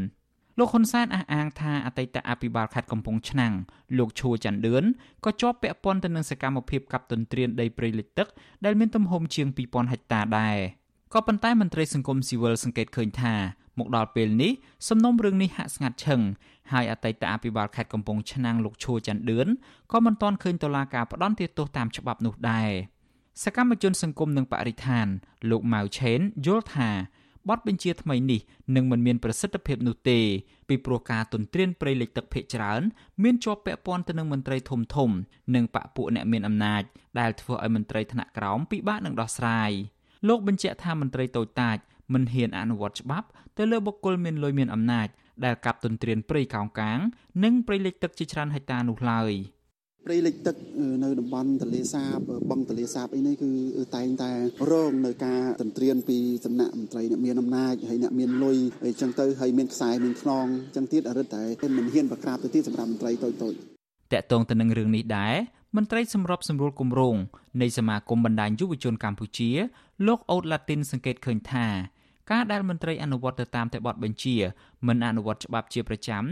លោកហ៊ុនសែនអះអាងថាអតីតអភិបាលខេត្តកំពង់ឆ្នាំងលោកឈួរច័ន្ទឌឿនក៏ជាប់ពាក់ព័ន្ធទៅនឹងសកម្មភាពកាប់ទន្ទ្រានដីព្រៃលិចទឹកដែលមានទំហំជាង2000ហិកតាដែរ ក៏ប៉ុន្តែមន្ត្រីសង្គមស៊ីវិលសង្កេតឃើញថាមកដល់ពេលនេះសំណុំរឿងនេះហាក់ស្ងាត់ឈឹងហើយអតីតអភិបាលខេត្តកំពង់ឆ្នាំងលោកឈួរច័ន្ទឌឿនក៏មិនទាន់ឃើញតុលាការផ្ដន្ទាទោសតាមច្បាប់នោះដែរសកម្មជនសង្គមនិងបរិស្ថាន លោកម៉ៅឆេនយល់ថាបទបញ្ជាថ្មីនេះនឹងមិនមានប្រសិទ្ធភាពនោះទេពីព្រោះការទន្ទ្រានព្រៃលិចទឹកភេកច្រើន មានជាប់ពាក់ព័ន្ធទៅនឹងមន្ត្រីធំធំ និងបពពួកអ្នកមានអំណាចដែលធ្វើឲ្យមន្ត្រីថ្នាក់ក្រោមពិបាកនឹងដោះស្រាយ លោកបញ្ជាក់ថាមន្ត្រីតូចតាចមិនហ៊ានអនុវត្តច្បាប់ទៅលើបុគ្គលមានលុយមានអំណាចដែលកាប់ទន្ទ្រានព្រៃកោងកាង និងព្រៃលិចទឹកជាច្រើនហិកតានោះឡើយ
ព្រៃលិចទឹកនៅតំបន់ទលេសាបបឹងទលេសាបអីនេះគឺតែងតែរងនៅការទន្ទ្រានពីសំណាក់មន្ត្រីអ្នកមានអំណាចហើយអ្នកមានលុយអីចឹងទៅហើយមានខ្សែមានខ្នងចឹងទៀតអរិតតែមិនហ៊ានប្រក្រាបទៅទៀតសម្រាប់មន្ត្រីតូចតូច
តកតងទៅនឹងរឿងនេះដែរ មន្ត្រីសម្របសម្រួលគម្រោងនៃសមាគមបណ្ដាញយុវជនកម្ពុជា លោកអូតឡាទីនសង្កេតឃើញថាការដែលមន្ត្រីអនុវត្តទៅតាមតែបទបញ្ជាមិនអនុវត្តច្បាប់ជាប្រចាំ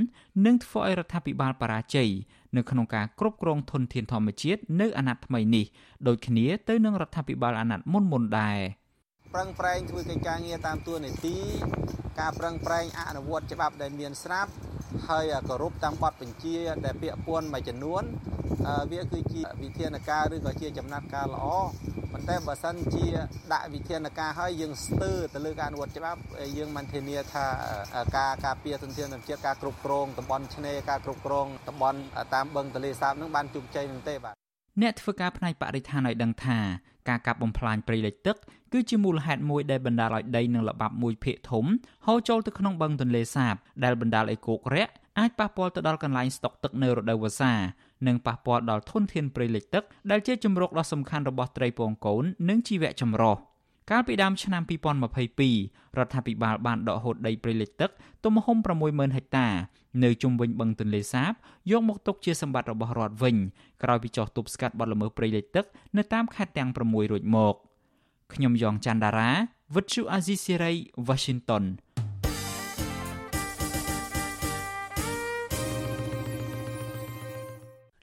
នឹងធ្វើឲ្យរដ្ឋាភិបាលបរាជ័យនៅក្នុងការគ្រប់គ្រងធនធានធម្មជាតិនៅអាណត្តិថ្មីនេះដូចគ្នាទៅនឹងរដ្ឋាភិបាលអាណត្តិមុនមុនដែរ
ប្រឹងប្រែងធ្វើកិច្ចការងារតាមទួនាទីការប្រឹងប្រែងអនុវត្តច្បាប់ដែលមានស្រាប់ ហើយគោរពតាមបទបញ្ជា ដែលពាក្យពន់មួយចំនួនវាគឺជាវិធានការឬក៏ជាចំណាត់ការល្អប៉ុន្តែបើសិនជាដាក់វិធានការឲ្យយើងស្ទើរទៅលើការអនុវត្តច្បាប់យើងមិនធានាថាការការពារទុនធានធម្មជាតិការគ្រប់គ្រងតំបន់ឆ្នេរការគ្រប់គ្រងតំបន់តាមបឹងទន្លេសាបនឹងបានជោគជ័យនឹងទេបាទ
អ្នកធ្វើការផ្នែកបរិស្ថានឲ្យដឹងថា ការកាប់បំផ្លាញព្រៃលិចទឹកគឺជាមូលហេតុមួយដែលបណ្ដាលឲ្យដីនិងល្បាប់មួយភាគធំហូរចូលទៅក្នុងបឹងទន្លេសាប ដែលបណ្ដាលឲ្យគោករាក់អាចប៉ះពាល់ទៅដល់កន្លែងស្តុកទឹកនៅរដូវវស្សានិងប៉ះពាល់ដល់ធនធានព្រៃលិចទឹកដែលជាជំរកដ៏សំខាន់របស់ត្រីពងកូននិងជីវៈចម្រុះ កាលពីដើមឆ្នាំ2022រដ្ឋាភិបាលបានដកហូតដីព្រៃលិចទឹកទំហំ60000ហិកតា នៅជុំវិញបឹងទន្លេសាបយកមកទុកជាសម្បត្តិរបស់រដ្ឋវិញក្រោយពីចោះទប់ស្កាត់បទល្មើសព្រៃលិចទឹកនៅតាមខេត្តទាំង6រួចមកខ្ញុំយ៉ងច័ន្ទដារាវិទ្យុអាស៊ីសេរី Washington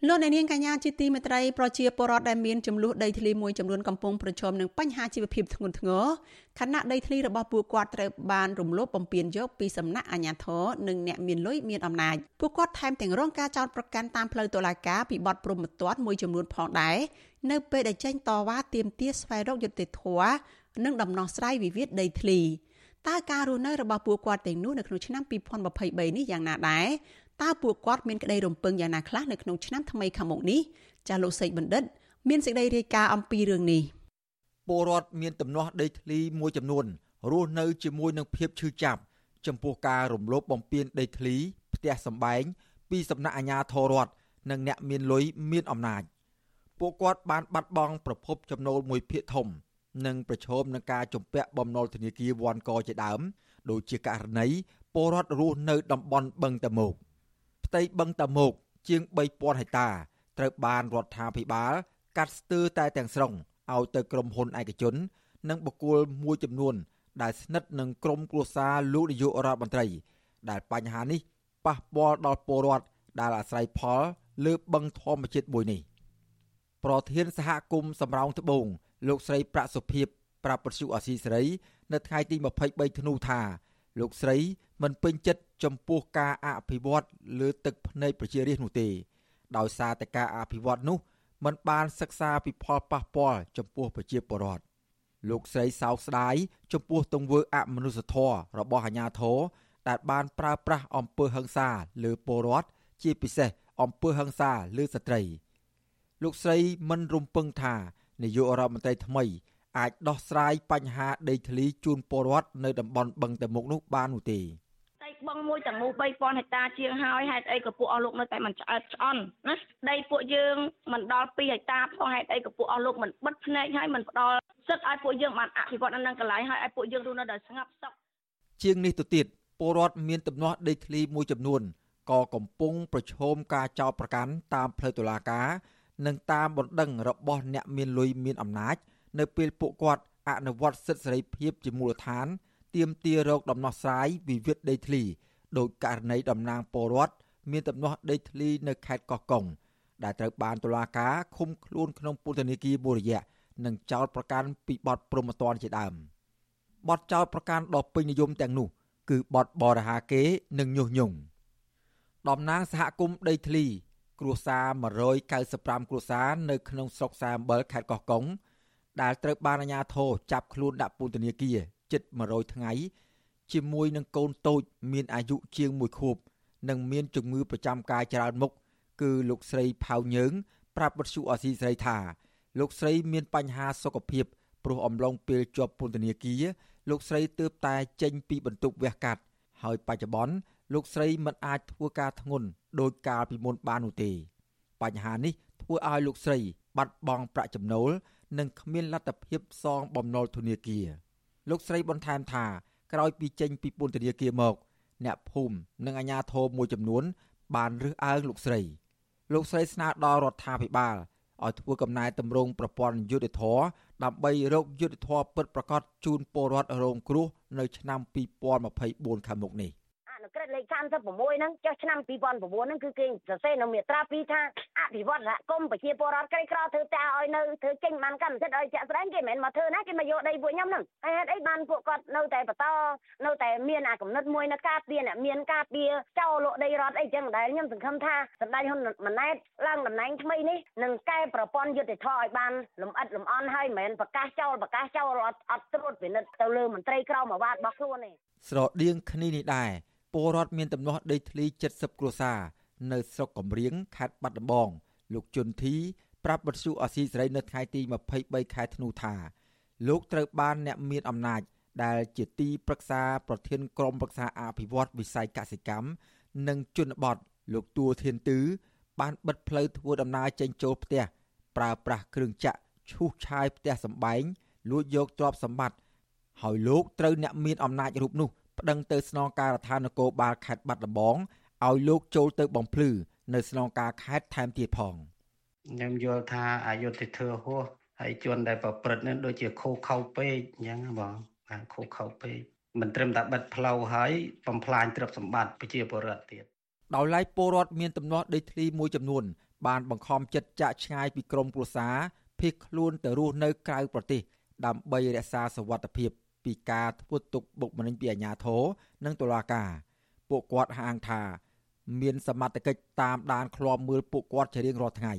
លោកអ្នកនាងកញ្ញាជាទីមេត្រីប្រជាពលរដ្ឋដែលមានចំនួនដីធ្លីមួយចំនួនកំពុងប្រឈមនឹងបញ្ហាជីវភាពធ្ងន់ធ្ងរខណៈដីធ្លីរបស់ពួកគាត់ត្រូវបានរំលោភបំពានយកពីសំណាក់អាជ្ញាធរនិងអ្នកមានលុយមានអំណាចពួកគាត់ថែមទាំងរងការចោទប្រកាន់តាមផ្លូវតុលាការពីបទប្រមទ័នមួយចំនួនផងដែរនៅពេលដែលចេញតវ៉ាទាមទារស្វែងរកយុត្តិធម៌និងដំណោះស្រាយវិវាទដីធ្លីតើការរស់នៅរបស់ពួកគាត់ទាំងនោះនៅក្នុងឆ្នាំ2023នេះយ៉ាងណាដែរ តើពួកគាត់មានក្តីរំពឹងយ៉ាងណាខ្លះនៅក្នុងឆ្នាំថ្មីខាងមុខនេះចាស់លោកសេកបណ្ឌិត មានសេចក្តីរាយការណ៍អំពីរឿងនេះ
ពលរដ្ឋមានទំនាស់ដីធ្លីមួយចំនួនរស់នៅជាមួយនឹងភាពឈឺចាប់ចំពោះការរំលោភបំពានដីធ្លីផ្ទះសម្បែងពីសំណាក់អាជ្ញាធររដ្ឋនិងអ្នកមានលុយមានអំណាចពួកគាត់បានបាត់បង់ប្រភពចំណូលមួយភាគធំ និងប្រឈមនឹងការជំពាក់បំណុលធនាគារវ៉ាន់កជាដើម ដូចជាករណីពលរដ្ឋរស់នៅតំបន់បឹងតមោក ផ្ទៃបឹងតាមុកជាង3000ហិកតាត្រូវបានរដ្ឋាភិបាល កាត់ស្ទើរតែទាំងស្រុងឲ្យទៅក្រុមហ៊ុនឯកជន និងបុគ្គលមួយចំនួន ដែលស្និទ្ធនឹងក្រុមគ្រួសារលោកនាយករដ្ឋមន្ត្រី ដែលបញ្ហានេះប៉ះពាល់ដល់ពលរដ្ឋដែលអាស្រ័យផលលើបឹងធម្មជាតិមួយនេះប្រធានសហគមន៍សំរោងត្បូងលោកស្រីប្រាក់សុភិបប្រាប់ពទ្យុអាស៊ីសេរី នៅថ្ងៃទី23ធ្នូថា លោកស្រីមិនពេញចិត្ត ចំពោះការអភិវឌ្ឍលើទឹកភ្នែកប្រជារាស្ត្រនោះទេ ដោយសារតែការអភិវឌ្ឍនោះมันបានសិក្សាពីផលប៉ះពាល់ចំពោះប្រជាពលរដ្ឋលោកស្រីសោកស្ដាយចំពោះទង្វើអមនុស្សធម៌របស់អាជ្ញាធរដែលបានប្រើប្រាស់អំពើហិង្សាលើពលរដ្ឋជាពិសេសអំពើហិង្សាលើស្ត្រី លោកស្រីមិនរំពឹងថានាយករដ្ឋមន្ត្រីថ្មី អាចដោះស្រាយបញ្ហាដីធ្លីជូនពលរដ្ឋនៅតំបន់បឹងតមុកនោះបាននោះទេ
បឹងមួយទាំងមូល3000ហិកតាជាងហើយហេតុអីក៏ពួកអស់លោកនៅតែមិនឆ្អែតឆ្អន់ណាដីពួកយើងមិនដល់2ហិកតាផងហេតុអីក៏ពួកអស់លោកមិនបិទភ្នែកហើយមិនផ្ដល់សិទ្ធឲ្យពួកយើងបានអភិវឌ្ឍនៅនឹងកន្លែងហើយឲ្យពួកយើងរស់នៅដោយស្ងប់សុខ
ជាងនេះទៅទៀតពពលរដ្ឋមានទំនាស់ដីធ្លីមួយចំនួនក៏កំពុងប្រឈមការចោទប្រកាន់តាមផ្លូវតុលាការ និងតាមបណ្ដឹងរបស់អ្នកមានលុយមានអំណាច នៅពេលពួកគាត់អនុវត្តសិទ្ធិសេរីភាពជាមូលដ្ឋាន ទាមទាររកដំណោះស្រាយវិវាទដីធ្លីដោយករណីតំណាងពលរដ្ឋមានទំនាស់ដីធ្លីនៅខេត្តកោះកុងដែលត្រូវបានតុលាការឃុំខ្លួនក្នុងពន្ធនាគារមួយរយៈនិងចោទប្រកាន់ពីបទប្រមទ័នជាដើមបទចោទប្រកាន់ដ៏ពេញនិយមទាំងនោះ គឺបទបរិហាគេនិងញុះញង់តំណាងសហគមន៍ដីធ្លី គ្រួសារ195គ្រួសារនៅក្នុងស្រុកសាអំបិលខេត្តកោះកុងដែលត្រូវបានអាជ្ញាធរចាប់ខ្លួនដាក់ពន្ធនាគារ ជិត100ថ្ងៃជាមួយនឹងកូនតូចមានអាយុជាង1ខួប និងមានជំងឺប្រចាំកាយច្រើនមុខគឺលោកស្រីផៅញើងប្រាប់បទសុអសីស្រីថា លោកស្រីមានបញ្ហាសុខភាពព្រោះអំឡុងពេលជាប់ពន្ធនាគារលោកស្រីទើបតែចេញពីបន្ទប់វះកាត់ហើយបច្ចុប្បន្នលោកស្រីមិនអាចធ្វើការធ្ងន់ដោយកាលពីមុនបាននោះទេ បញ្ហានេះធ្វើឲ្យលោកស្រីបាត់បង់ប្រាក់ចំណូល និងគ្មានលទ្ធភាពសងបំណុលធនាគារ លោកស្រីបន្ថែមថាក្រោយពីចេញពីពន្ធនាគារមក អ្នកភូមិនិងអាជ្ញាធរមួយចំនួន បានរើសអើងលោកស្រី លោកស្រីស្នើដល់រដ្ឋាភិបាលឲ្យធ្វើកំណែតម្រង់ប្រព័ន្ធយុតិធធដើម្បីរកយុតិធធពិតប្រាកដជូនពលរដ្ឋរងគ្រោះនៅឆ្នាំ2024ខាងមុខនេះ
ក្រិត លេខ36ហ្នឹងចុះឆ្នាំ2009ហ្នឹងគឺគេសរសេរនៅមាត្រា2ថាអភិវឌ្ឍសហគមន៍ប្រជាពលរដ្ឋក្រីក្រធ្វើតាឲ្យនៅធ្វើចេញបានកម្មសិទ្ធិឲ្យជាក់ស្ដែងគេមិនមែនមកធ្វើណាគេមកយកដីពួកខ្ញុំហ្នឹងហើយហេតុអីបានពួកគាត់នៅតែបន្តនៅតែមានអាកំណត់មួយនៅការពៀនមានការពៀចោលលក់ដីរដ្ឋអីចឹងដែលខ្ញុំសង្ឃឹមថាសម្ដេចហ៊ុនម៉ាណែតឡើងតំណែងថ្មីនេះនឹងកែប្រព័ន្ធយុតិធធឲ្យបានលំអិតលំអន់ហើយមិនមែនប្រកាសចោលប្រកាសចោលអត់ត្រួតពិនិត្យទៅលើមន្ត្រីក្រមអាវ៉ាតរបស់ខ្លួនទេ
ស្រដៀងគ្នានេះដែរ ពលរដ្ឋមានទំនាស់ដីធ្លី70គ្រួសារនៅស្រុកកំរៀងខេត្តបាត់ដំបងលោកជុនធីប្រាប់បទសុអសីសេរីនៅថ្ងៃទី23ខែធ្នូថាលោកត្រូវបានអ្នកមានអំណាចដែលជាទីប្រឹក្សាប្រធានក្រុមប្រឹក្សាអភិវឌ្ឍវិស័យកសិកម្មនិងជនបទលោកទួធានទឺបានបិទផ្លូវធ្វើដំណើរចេញចូលផ្ទះប្រើប្រាស់គ្រឿងចាក់ឈូសឆាយផ្ទះសម្បែងលួចយកទ្រព្យសម្បត្តិហើយលោកត្រូវអ្នកមានអំណាចរូបនោះ ប្តឹងទៅស្នងការដ្ឋាននគរបាលខេត្តបាត់ដំបងឲ្យលោកចូលទៅបំភ្លឺនៅស្នងការខេត្តថែមទៀតផង
ខ្ញុំយល់ថាអយុធធម៌ហួសហើយជនដែលប្រព្រឹត្តនឹងដូចជាខូខៅពេកអញ្ចឹងបងបានខូខៅពេកមិនត្រឹមតែបិទផ្លូវហើយបំផ្លាញទ្រព្យសម្បត្តិប្រជាពលរដ្ឋទៀត
ដោយឡែកពលរដ្ឋមានទំនាស់ដីធ្លីមួយចំនួន បានបង្ខំចិត្តចាក់ឆ្ងាយពីក្រមគ្រួសារភៀសខ្លួនទៅរស់នៅក្រៅប្រទេសដើម្បីរក្សាសវត្ថិភាព ពីការធ្វើទុកបុកម្នេញពីអាជ្ញាធរនិងតុលាការពួកគាត់ហាងថាមានសមត្ថកិច្ចតាមដានឃ្លាំមើលពួកគាត់ជារៀងរាល់ថ្ងៃ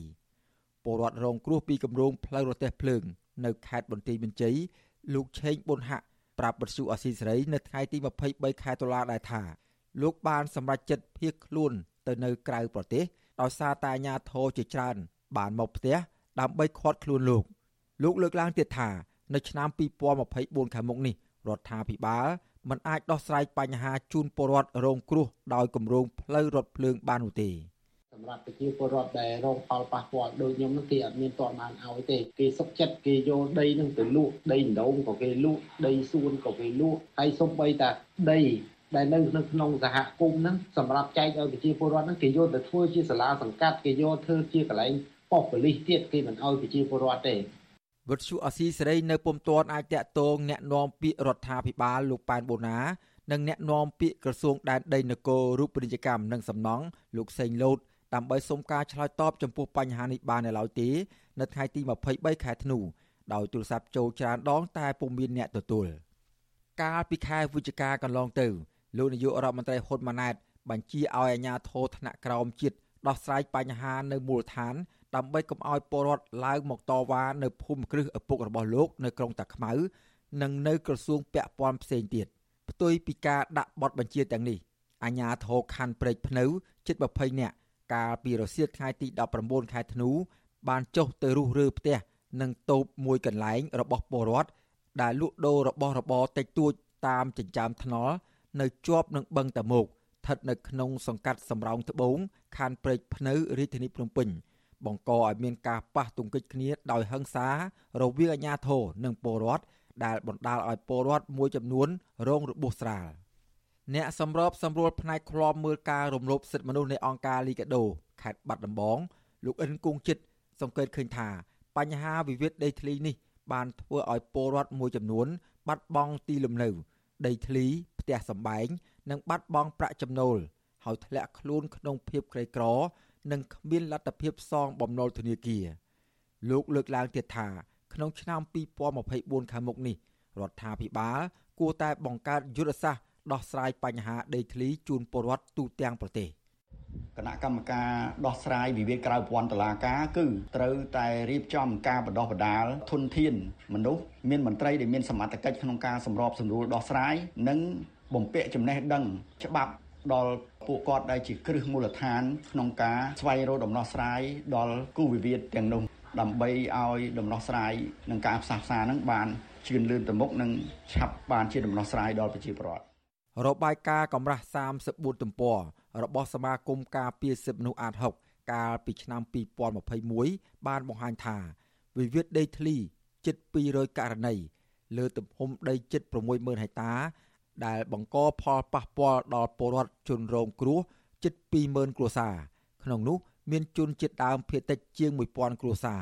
ពលរដ្ឋរងគ្រោះពីគម្រោងផ្លូវរទេះភ្លើង នៅខេត្តបន្ទាយមានជ័យលោកឆេងប៊ុនហាក់ប្រាប់បទសុអសីសេរីនៅថ្ងៃទី23ខែតុលាដែរថាលោកបានសម្រេចចិត្តភៀសខ្លួនទៅនៅក្រៅប្រទេសដោយសារតែអាជ្ញាធរជាច្រើនបានមកផ្ទះដើម្បីឃាត់ខ្លួនលោក លោកលើកឡើងទៀតថា នៅឆ្នាំ2024ខាងមុខនេះរដ្ឋាភិបាលមិនអាចដោះស្រាយបញ្ហាជូនពលរដ្ឋរងគ្រោះដោយគម្រោងផ្លូវរថភ្លើងបាននោះទេ
សម្រាប់ប្រជាពលរដ្ឋដែលរងផលប៉ះពាល់ដូចខ្ញុំនឹងគេអត់មានតបបានឲ្យទេគេសុកចិត្តគេយកដីនឹងទៅលក់ដីដងក៏គេលក់ដីសួនក៏គេលក់ហើយសូម្បីតែដីដែលនៅនៅក្នុងសហគមន៍ហ្នឹងសម្រាប់ចែកឲ្យប្រជាពលរដ្ឋហ្នឹងគេយកទៅធ្វើជាសាលាសង្កាត់គេយកធ្វើជាកន្លែងប៉ុស្តិ៍ប៉ូលីសទៀតគេមិនឲ្យប្រជាពលរដ្ឋទេ
វិទ្យុអស៊ីសេរីនៅពុំទាន់អាចតាក់ទងแนะនាំពាក្យរដ្ឋាភិបាលលោកប៉ែនបូណានិងแนะនាំពាក្យក្រសួងដែនដីនគររូបនីយកម្មនិងសំណង់លោកសេងលូតដើម្បីសុំការឆ្លើយតបចំពោះបញ្ហានេះបាននៅឡើយទេនៅថ្ងៃទី23ខែធ្នូដោយទូរស័ព្ទចូលច្រើនដងតែពុំមានអ្នកទទួលកាលពីខែវិច្ឆិកាកន្លងទៅលោកនាយករដ្ឋមន្ត្រីហ៊ុនម៉ាណែតបញ្ជាឲ្យអាជ្ញាធរថ្នាក់ក្រោមជាតិដោះស្រាយបញ្ហានៅមូលដ្ឋាន ដើម្បីកុំឲ្យពលរដ្ឋឡើងមកតវ៉ានៅភូមិគ្រឹះឪពុករបស់លោកនៅក្រុងតាខ្មៅនិងនៅក្រសួងពាក់ព័ន្ធផ្សេងទៀតផ្ទុយពីការដាក់បទបញ្ជាទាំងនេះអាជ្ញាធរខណ្ឌព្រែកភ្នៅជិត20នាក់កាលពីរសៀលថ្ងៃទី19ខែធ្នូបានចុះទៅរុះរើផ្ទះនិងតូបមួយកន្លែងរបស់ពលរដ្ឋដែលលក់ដូររបស់របរតិចតួចតាមចិញ្ចើមថ្នល់នៅជាប់នឹងបឹងតាមុកស្ថិតនៅក្នុងសង្កាត់សំរោងត្បូងខណ្ឌព្រែកភ្នៅរាជធានីភ្នំពេញ បង្កឲ្យមានការប៉ះទង្គិចគ្នាដោយហិង្សារវាងអាជ្ញាធរនិងពលរដ្ឋដែលបណ្ដាលឲ្យពលរដ្ឋមួយចំនួនរងរបួសស្រាលអ្នកសម្របសម្រួលផ្នែកឃ្លាំមើលការរំលោភសិទ្ធិមនុស្សនៃអង្គការលីកាដូខេត្តបាត់ដំបងលោកអិនគង់ចិត្តសង្កេតឃើញថា បញ្ហាវិវាទដីធ្លីនេះ បានធ្វើឲ្យពលរដ្ឋមួយចំនួន បាត់បង់ទីលំនៅ ដីធ្លី ផ្ទះសម្បែងនិងបាត់បង់ប្រាក់ចំណូល ហើយធ្លាក់ខ្លួនក្នុងភាពក្រីក្រ និងគ្មានលទ្ធភាពសងបំណុលធនាគារលោកលើកឡើងទៀតថា ក្នុងឆ្នាំ2024ខាងមុខនេះរដ្ឋាភិបាលគួរតែបង្កើតយុទ្ធសាស្ត្រដោះស្រាយបញ្ហាដីធ្លីជូនពលរដ្ឋទូទាំងប្រទេស
គណៈកម្មការដោះស្រាយវិវាទក្រៅប្រព័ន្ធតុលាការគឺត្រូវតែរៀបចំការបណ្ដោះបណ្ដាលធនធានមនុស្សមានមន្ត្រីដែលមានសមត្ថកិច្ចក្នុងការសម្របសម្រួលដោះស្រាយនិងបំពាក់ចំណេះដឹងច្បាប់ ដល់ពួកគាត់ដែលជាគ្រឹះមូលដ្ឋាន ក្នុងការស្វែងរកដំណោះស្រាយដល់គូវិវាទទាំងនោះដើម្បីឲ្យដំណោះស្រាយនឹងការផ្សះផ្សានឹងបានជឿនលឿនទៅមុខនិងឆាប់បានជាដំណោះស្រាយដល់ប្រជាពលរដ្ឋ
របាយការណ៍កម្រាស់34ទំព័ររបស់សមាគមការពារសិទ្ធិមនុស្សអាត6កាលពីឆ្នាំ2021បានបង្ហាញថាវិវាទដីធ្លីជិត200ករណីលើទំហំដីជិត60000ហិកតា ដែលបង្កផលប៉ះពាល់ដល់ពលរដ្ឋជនរងគ្រោះជិត20000គ្រួសារក្នុងនោះមានជនជាតិដើមភាគតិចជាង1000គ្រួសារ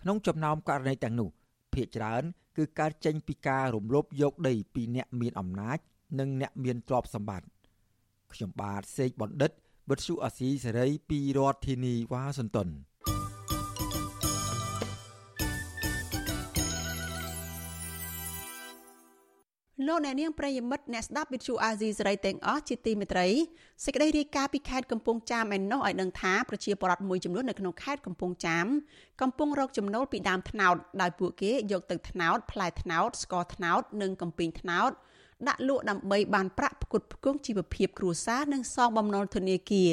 ក្នុងចំណោមករណីទាំងនោះភាគច្រើនគឺការចេញពីការរំលោភយកដីពីអ្នកមានអំណាច និងអ្នកមានទ្រព្យសម្បត្តិខ្ញុំបាទសេកបណ្ឌិតវិទ្យុអាស៊ីសេរីពីរដ្ឋធានីវ៉ាស៊ីនតោន
លោកអ្នកនាងប្រិយមិត្តអ្នកស្ដាប់វិទ្យុអាស៊ីសេរីទាំងអស់ជាទីមេត្រីសេចក្តីរាយការណ៍ពីខេត្តកំពង់ចាមឯណោះឲ្យដឹងថាប្រជាពលរដ្ឋមួយចំនួននៅក្នុងខេត្តកំពង់ចាមកំពុងរកចំណូលពីដើមត្នោតដោយពួកគេយកទឹកត្នោតផ្លែត្នោតស្ករត្នោតនិងកំពីងត្នោតដាក់លក់ដើម្បីបានប្រាក់ផ្គត់ផ្គង់ជីវភាពគ្រួសារនិងសងបំណុលធនាគារ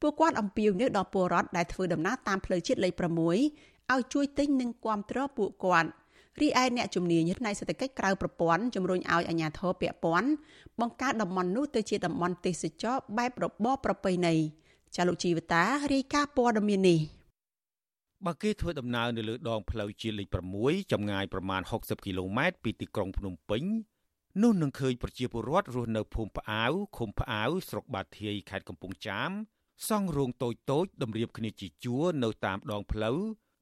ពួកគាត់អំពាវនាវដល់ពលរដ្ឋដែលធ្វើដំណើរតាមផ្លូវជាតិលេខ6ឲ្យជួយទិញនិងគាំទ្រពួកគាត់ រីឯអ្នកជំនាញផ្នែកសេដ្ឋកិច្ចក្រៅប្រព័ន្ធជំរុញឲ្យអាជ្ញាធរពាក់ព័ន្ធបង្កើតតំបន់នោះទៅជាតំបន់ទេសចរបែបរបបប្រពៃណីចាលោកជីវតារាយការណ៍ព័ត៌មាននេះ
បើគេធ្វើដំណើរនៅលើដងផ្លូវជាតិលេខ6ចម្ងាយប្រមាណ60គីឡូម៉ែត្រពីទីក្រុងភ្នំពេញនោះនឹងឃើញប្រជាពលរដ្ឋរស់នៅភូមិផ្អាវឃុំផ្អាវស្រុកបាធាយខេត្តកំពង់ចាមសង់រោងតូចតូចតម្រៀបគ្នាជាជួរនៅតាមដងផ្លូវ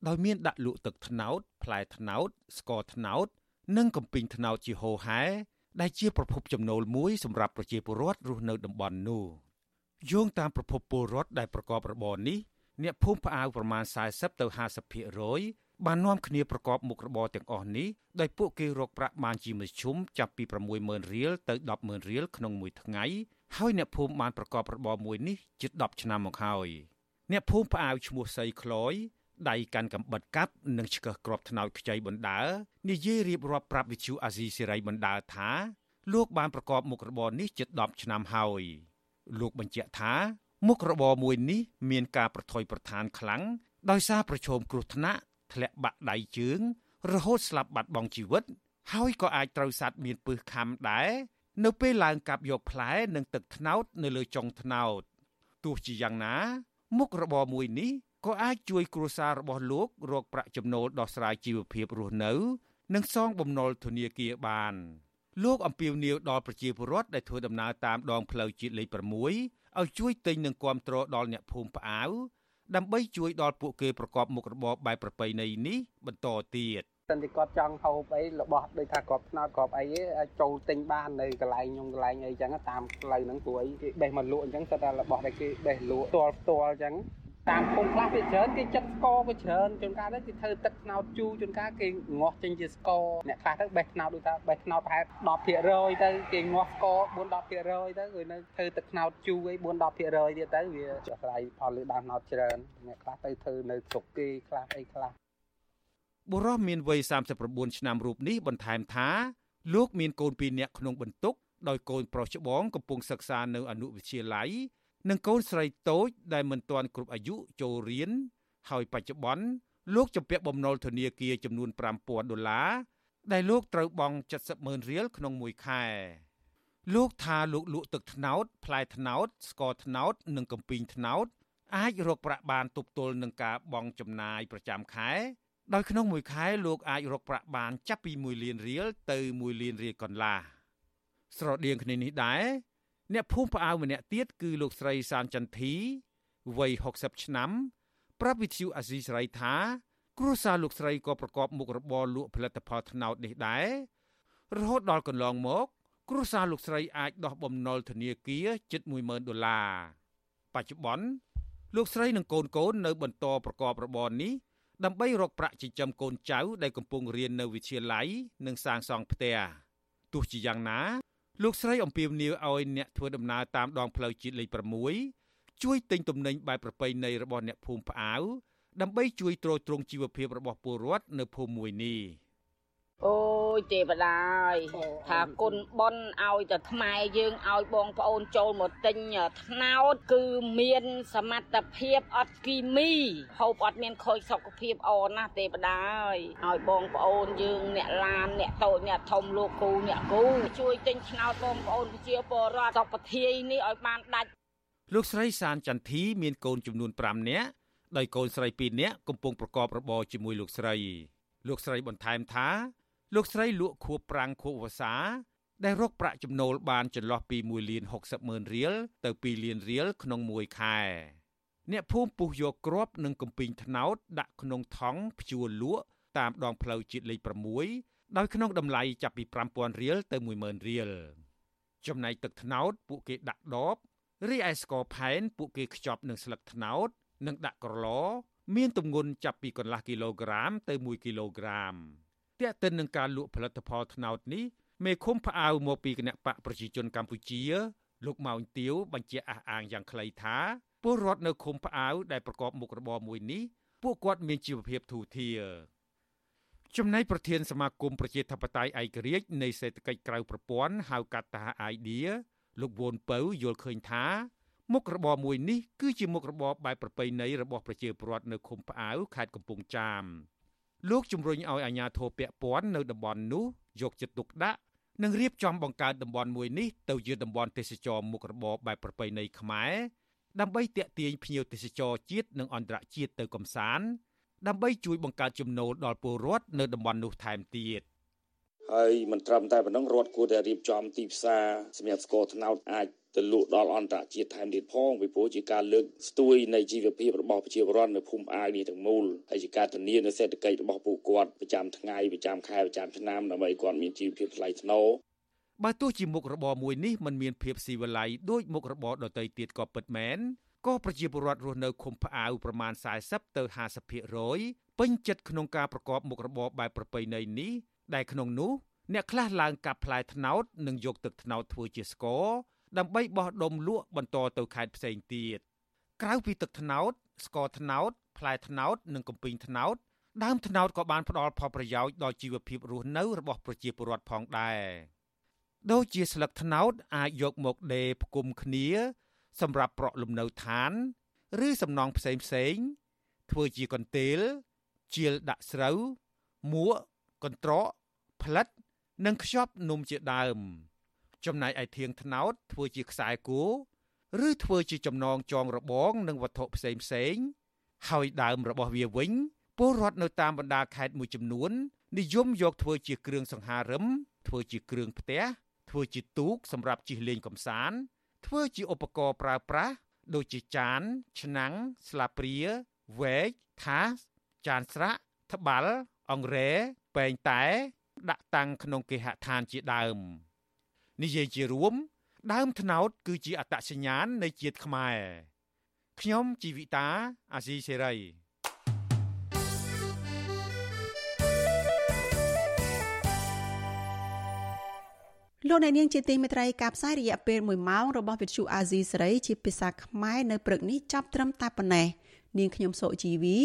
ដោយមានដាក់លក់ទឹកត្នោតផ្លែត្នោតស្ករត្នោត និងកំពីងត្នោតជាហូហែដែលជាប្រភពចំណូលមួយសម្រាប់ប្រជាពលរដ្ឋរស់នៅតំបន់នោះយោងតាមប្រភពពលរដ្ឋដែលប្រកបរបរនេះអ្នកភូមិផ្អាវប្រមាណ40ទៅ50%បាននាំគ្នាប្រកបមុខរបរទាំងអស់នេះដោយពួកគេរកប្រាក់បានជាមធ្យមចាប់ពី60000រៀលទៅ100,000រៀលក្នុងមួយថ្ងៃហើយអ្នកភូមិបានប្រកបរបរមួយនេះជិត10ឆ្នាំមកហើយអ្នកភូមិផ្អាវឈ្មោះសីក្លយ ដៃកាន់កំបិតកាប់និងឆ្កឹះក្របថ្នោតខ្ចីបណ្ដើនិយាយរៀបរាប់ប្រាប់វិទ្យុអាស៊ីសេរីបណ្ដើថាលោកបានប្រកបមុខរបរនេះជិត10ឆ្នាំហើយលោកបញ្ជាក់ថាមុខរបរមួយនេះមានការប្រថុយប្រឋានខ្លាំងដោយសារប្រឈមគ្រោះថ្នាក់ធ្លាក់បាក់ដៃជើង រហូតស្លាប់បាត់បង់ជីវិត ហើយក៏អាចត្រូវសត្វមានពឹសខំដែរនៅពេលឡើងកាប់យកផ្លែនិងទឹកត្នោតនៅលើចុងត្នោតទោះជាយ៉ាងណា មុខរបរមួយនេះ ក៏អាចជួយគ្រួសាររបស់លោករកប្រាក់ចំណូលដោះស្រាយជីវភាពរស់នៅ និងសងបំណុលធនាគារបានលោកអំពាវនាវដល់ប្រជាពលរដ្ឋដែលធ្វើដំណើរតាមដងផ្លូវជាតិលេខ6ឲ្យជួយទិញនិងគាំទ្រដល់អ្នកភូមិផ្អាវដើម្បីជួយដល់ពួកគេប្រកបមុខរបរបែបប្រពៃណីនេះបន្តទៀត
សិនជាគាត់ចង់ហូបអីរបស់ដូចថាក្របថ្នោតក្របអីអាចចូលទិញបាននៅកន្លែងខ្ញុំកន្លែងអីចឹងតាមផ្លូវហ្នឹងព្រោះអីគេបេះមកលក់អញ្ចឹងគាត់ថារបស់ដែលគេបេះលក់ផ្ទាល់ផ្ទាល់អញ្ចឹង តាមភូមិខ្លះវាច្រើនគេចិត្តស្ករក៏ច្រើនជួនកាលទៅគេធ្វើទឹកថ្នោតជូរជួនកាលគេងាស់ចេញជាស្ករអ្នកខ្លះទៅបេះថ្នោតដូចថាបេះថ្នោតប្រហែល10%ទៅគេងាស់ស្ករ4 10%ទៅគឺនៅធ្វើទឹកថ្នោតជូរអី4 10%ទៀតទៅវាចស្រ័យផលលើដើមថ្នោតច្រើនអ្នកខ្លះទៅធ្វើនៅស្រុកគេខ្លះអីខ្លះ
បុរសមានវ័យ39ឆ្នាំរូបនេះបន្ថែមថាលោកមានកូនពីរនាក់ក្នុងបន្ទុកដោយកូនប្រុសច្បងកំពុងសិក្សានៅអនុវិទ្យាល័យ និងកូនស្រីតូចដែលមិនទាន់គ្រប់អាយុចូលរៀនហើយបច្ចុប្បន្នលោកជំពាក់បំណុលធនាគារចំនួន5000ដុល្លារដែលលោកត្រូវបង់70ម៉ឺនរៀលក្នុងមួយខែលោកថាលោកលក់ទឹកត្នោតផ្លែត្នោតស្ករត្នោត និងកំពីងត្នោត អាចរកប្រាក់បានទប់ទល់នឹងការបង់ចំណាយប្រចាំខែដោយក្នុងមួយខែលោកអាចរកប្រាក់បានចាប់ពី1លានរៀលទៅ1លានរៀលកន្លះស្រដៀងគ្នានេះដែរ អ្នកភូមិផ្អៅម្នាក់ទៀតគឺលោកស្រីសានចន្ទធីវ័យ60ឆ្នាំប្រាប់វិទ្យុអាស៊ីសេរីថាគ្រួសារលោកស្រីក៏ប្រកបមុខរបរលក់ផលិតផលថ្នោតនេះដែររហូតដល់កន្លងមក គ្រួសារលោកស្រីអាចដោះបំណុលធនាគារជិត10000ដុល្លារបច្ចុប្បន្នលោកស្រីនិងកូនកូននៅបន្តប្រកបរបរនេះដើម្បីរកប្រាក់ចិញ្ចឹមកូនចៅដែលកំពុងរៀននៅវិទ្យាល័យនិងសាងសង់ផ្ទះទោះជាយ៉ាងណា លោកស្រីអំពាវនាវឲ្យអ្នកធ្វើដំណើរតាមដងផ្លូវជាតិលេខ6ជួយទិញទំនិញបែបប្រពៃណីរបស់អ្នកភូមិផ្អាវដើម្បីជួយទ្រទ្រង់ជីវភាពរបស់ពលរដ្ឋនៅភូមិមួយនេះ
អូយទេវតាអើយថាគុណប៉ុនឲ្យតែខ្មែរយើងឲ្យបងប្អូនចូលមកទិញថ្នោតគឺមានសមត្ថភាពអត់គីមីហូបអត់មានខូចសុខភាពអណាស់ទេវតាអើយឲ្យបងប្អូនយើងអ្នកឡានអ្នកតូចអ្នកធំលោកគ្រូអ្នកគ្រូជួយទិញថ្នោតបងប្អូនប្រជាពលរដ្ឋសុខធាយនេះឲ្យបានដាច់
លោកស្រីសានចន្ទធីមានកូនចំនួន5នាក់ដោយកូនស្រី2នាក់កំពុងប្រកបរបរជាមួយលោកស្រី លោកស្រីបន្ថែមថា លោកស្រីលក់ខួបប្រាំងខួបវស្សាដែលរកប្រាក់ចំណូលបានចន្លោះពី1លាន60ម៉ឺនរៀលទៅ2លានរៀលក្នុងមួយខែអ្នកភូមិពុះយកគ្រាប់និងកំពីងថ្នោតដាក់ក្នុងថង់ព្យួរលក់តាមដងផ្លូវជាតិលេខ6ដោយក្នុងតម្លៃចាប់ពី5000រៀលទៅ10000រៀលចំណែកទឹកថ្នោតពួកគេដាក់ដបរីឯស្ករផែនពួកគេខ្ចប់នឹងស្លឹកថ្នោត និងដាក់ក្រឡ មានទម្ងន់ចាប់ពីកន្លះគីឡូក្រាមទៅ1គីឡូក្រាម ទាក់ទិននឹងការលក់ផលិតផលត្នោតនេះមេឃុំផ្អៅមកពីគណៈបកប្រជាជនកម្ពុជាលោកម៉ោងទាវបញ្ជាក់អះអាងយ៉ាងខ្លីថាពលរដ្ឋនៅឃុំផ្អៅដែលប្រកបមុខរបរមួយនេះពួកគាត់មានជីវភាពធូរធារចំណែកប្រធានសមាគមប្រជាធិបតេយ្យឯករាជ្យនៃសេដ្ឋកិច្ចក្រៅប្រព័ន្ធហៅកាត់ថា idea លោកវ៉ុនពៅយល់ឃើញថាមុខរបរមួយនេះគឺជាមុខរបរបែបប្រពៃណីរបស់ប្រជាពលរដ្ឋនៅឃុំផ្អៅខេត្តកំពង់ចាម លោកជំរុញឲ្យអាជ្ញាធរពាក់ព័ន្ធនៅតំបន់នោះយកចិត្តទុកដាក់និងរៀបចំបង្កើតតំបន់មួយនេះទៅជាតំបន់ទេសចរមុខរបរបែបប្រពៃណីខ្មែរដើម្បីទាក់ទាញភ្ញៀវទេសចរជាតិនិងអន្តរជាតិទៅកំសាន្តដើម្បីជួយបង្កើតចំណូលដល់ពលរដ្ឋនៅតំបន់នោះថែមទៀត
ហើយមិនត្រឹមតែប៉ុណ្ណឹងរដ្ឋគួរតែរៀបចំទីផ្សារសម្រាប់ស្ករត្នោតអាចទៅលក់ដល់អន្តរជាតិថែមទៀតផងពីព្រោះជាការលើកស្ទួយនៃជីវភាពរបស់ប្រជាពលរដ្ឋនៅភូមិអាវនេះទាំងមូលហើយជាការធានានូវសេដ្ឋកិច្ចរបស់ពួកគាត់ប្រចាំថ្ងៃប្រចាំខែប្រចាំឆ្នាំដើម្បីគាត់មានជីវភាពថ្លៃថ្នូរ
បើទោះជាមុខរបរមួយនេះมันមានភាពស៊ីវិល័យដូចមុខរបរដទៃទៀតក៏ពិតមែនក៏ប្រជាពលរដ្ឋរស់នៅឃុំផ្អាវប្រមាណ40ទៅ50%ពេញចិត្តក្នុងការប្រកបមុខរបរបែបប្រពៃណីនេះ ដែលក្នុងនោះអ្នកខ្លះឡើងកាប់ផ្លែត្នោតនិងយកទឹកត្នោតធ្វើជាស្ករដើម្បីបោះដុំលក់បន្តទៅខេត្តផ្សេងទៀតក្រៅពីទឹកត្នោតស្ករត្នោតផ្លែត្នោតនិងកំពីងត្នោតដើមត្នោតក៏បានផ្ដល់ផលប្រយោជន៍ដល់ជីវភាពរស់នៅរបស់ប្រជាពលរដ្ឋផងដែរដូចជាស្លឹកត្នោតអាចយកមកដេរផ្គុំគ្នា សម្រាប់ប្រក់លំនៅឋាន ឬសំណង់ផ្សេងផ្សេងធ្វើជាកន្ទេលជាលដាក់ស្រូវមួកកន្ត្រក ផ្លិត និងខ្ចប់នំជាដើម ចំណែកឯធៀងថ្នោតធ្វើជាខ្សែគោឬធ្វើជាចំណងចងរបងនិងវត្ថុផ្សេងផ្សេងហើយដើមរបស់វាវិញពលរដ្ឋនៅតាមបណ្ដាខេត្តមួយចំនួននិយមយកធ្វើជាគ្រឿងសង្ហារឹមធ្វើជាគ្រឿងផ្ទះធ្វើជាទូកសម្រាប់ជិះលេងកម្សាន្តធ្វើជាឧបករណ៍ប្រើប្រាស់ដូចជាចាន ឆ្នាំងស្លាបព្រាវែកថាសចានស្រាក់ត្បាល់អង្រែពែងតែ ដាក់តាំងក្នុងគេហដ្ឋានជាដើម។និយាយជារួម ដើមថ្នោត គឺជាអត្តសញ្ញាណនៃជាតិខ្មែរខ្ញុំជីវិតាអាស៊ីសេរី
លោកអ្នកនាងជាទីមេត្រីការផ្សាយរយៈពេល1ម៉ោងរបស់វិទ្យុអាស៊ីសេរីជាភាសាខ្មែរនៅព្រឹកនេះចាប់ត្រឹមតែប៉ុណ្ណេះនាងខ្ញុំសុជីវី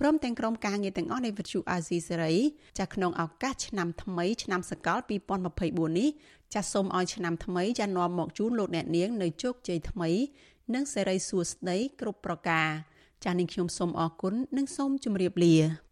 ព្រមទាំងក្រុមការងារទាំងអស់នៃវិទ្យុអាស៊ីសេរីចាស់ក្នុងឱកាសឆ្នាំថ្មីឆ្នាំសកល2024នេះចាសសូមឲ្យឆ្នាំថ្មីចានាំមកជូនលោកអ្នកនាងនៅជោគជ័យថ្មី និងសេរីសួស្តីគ្រប់ប្រការចាស់នាងខ្ញុំសូមអរគុណនិងសូមជម្រាបលា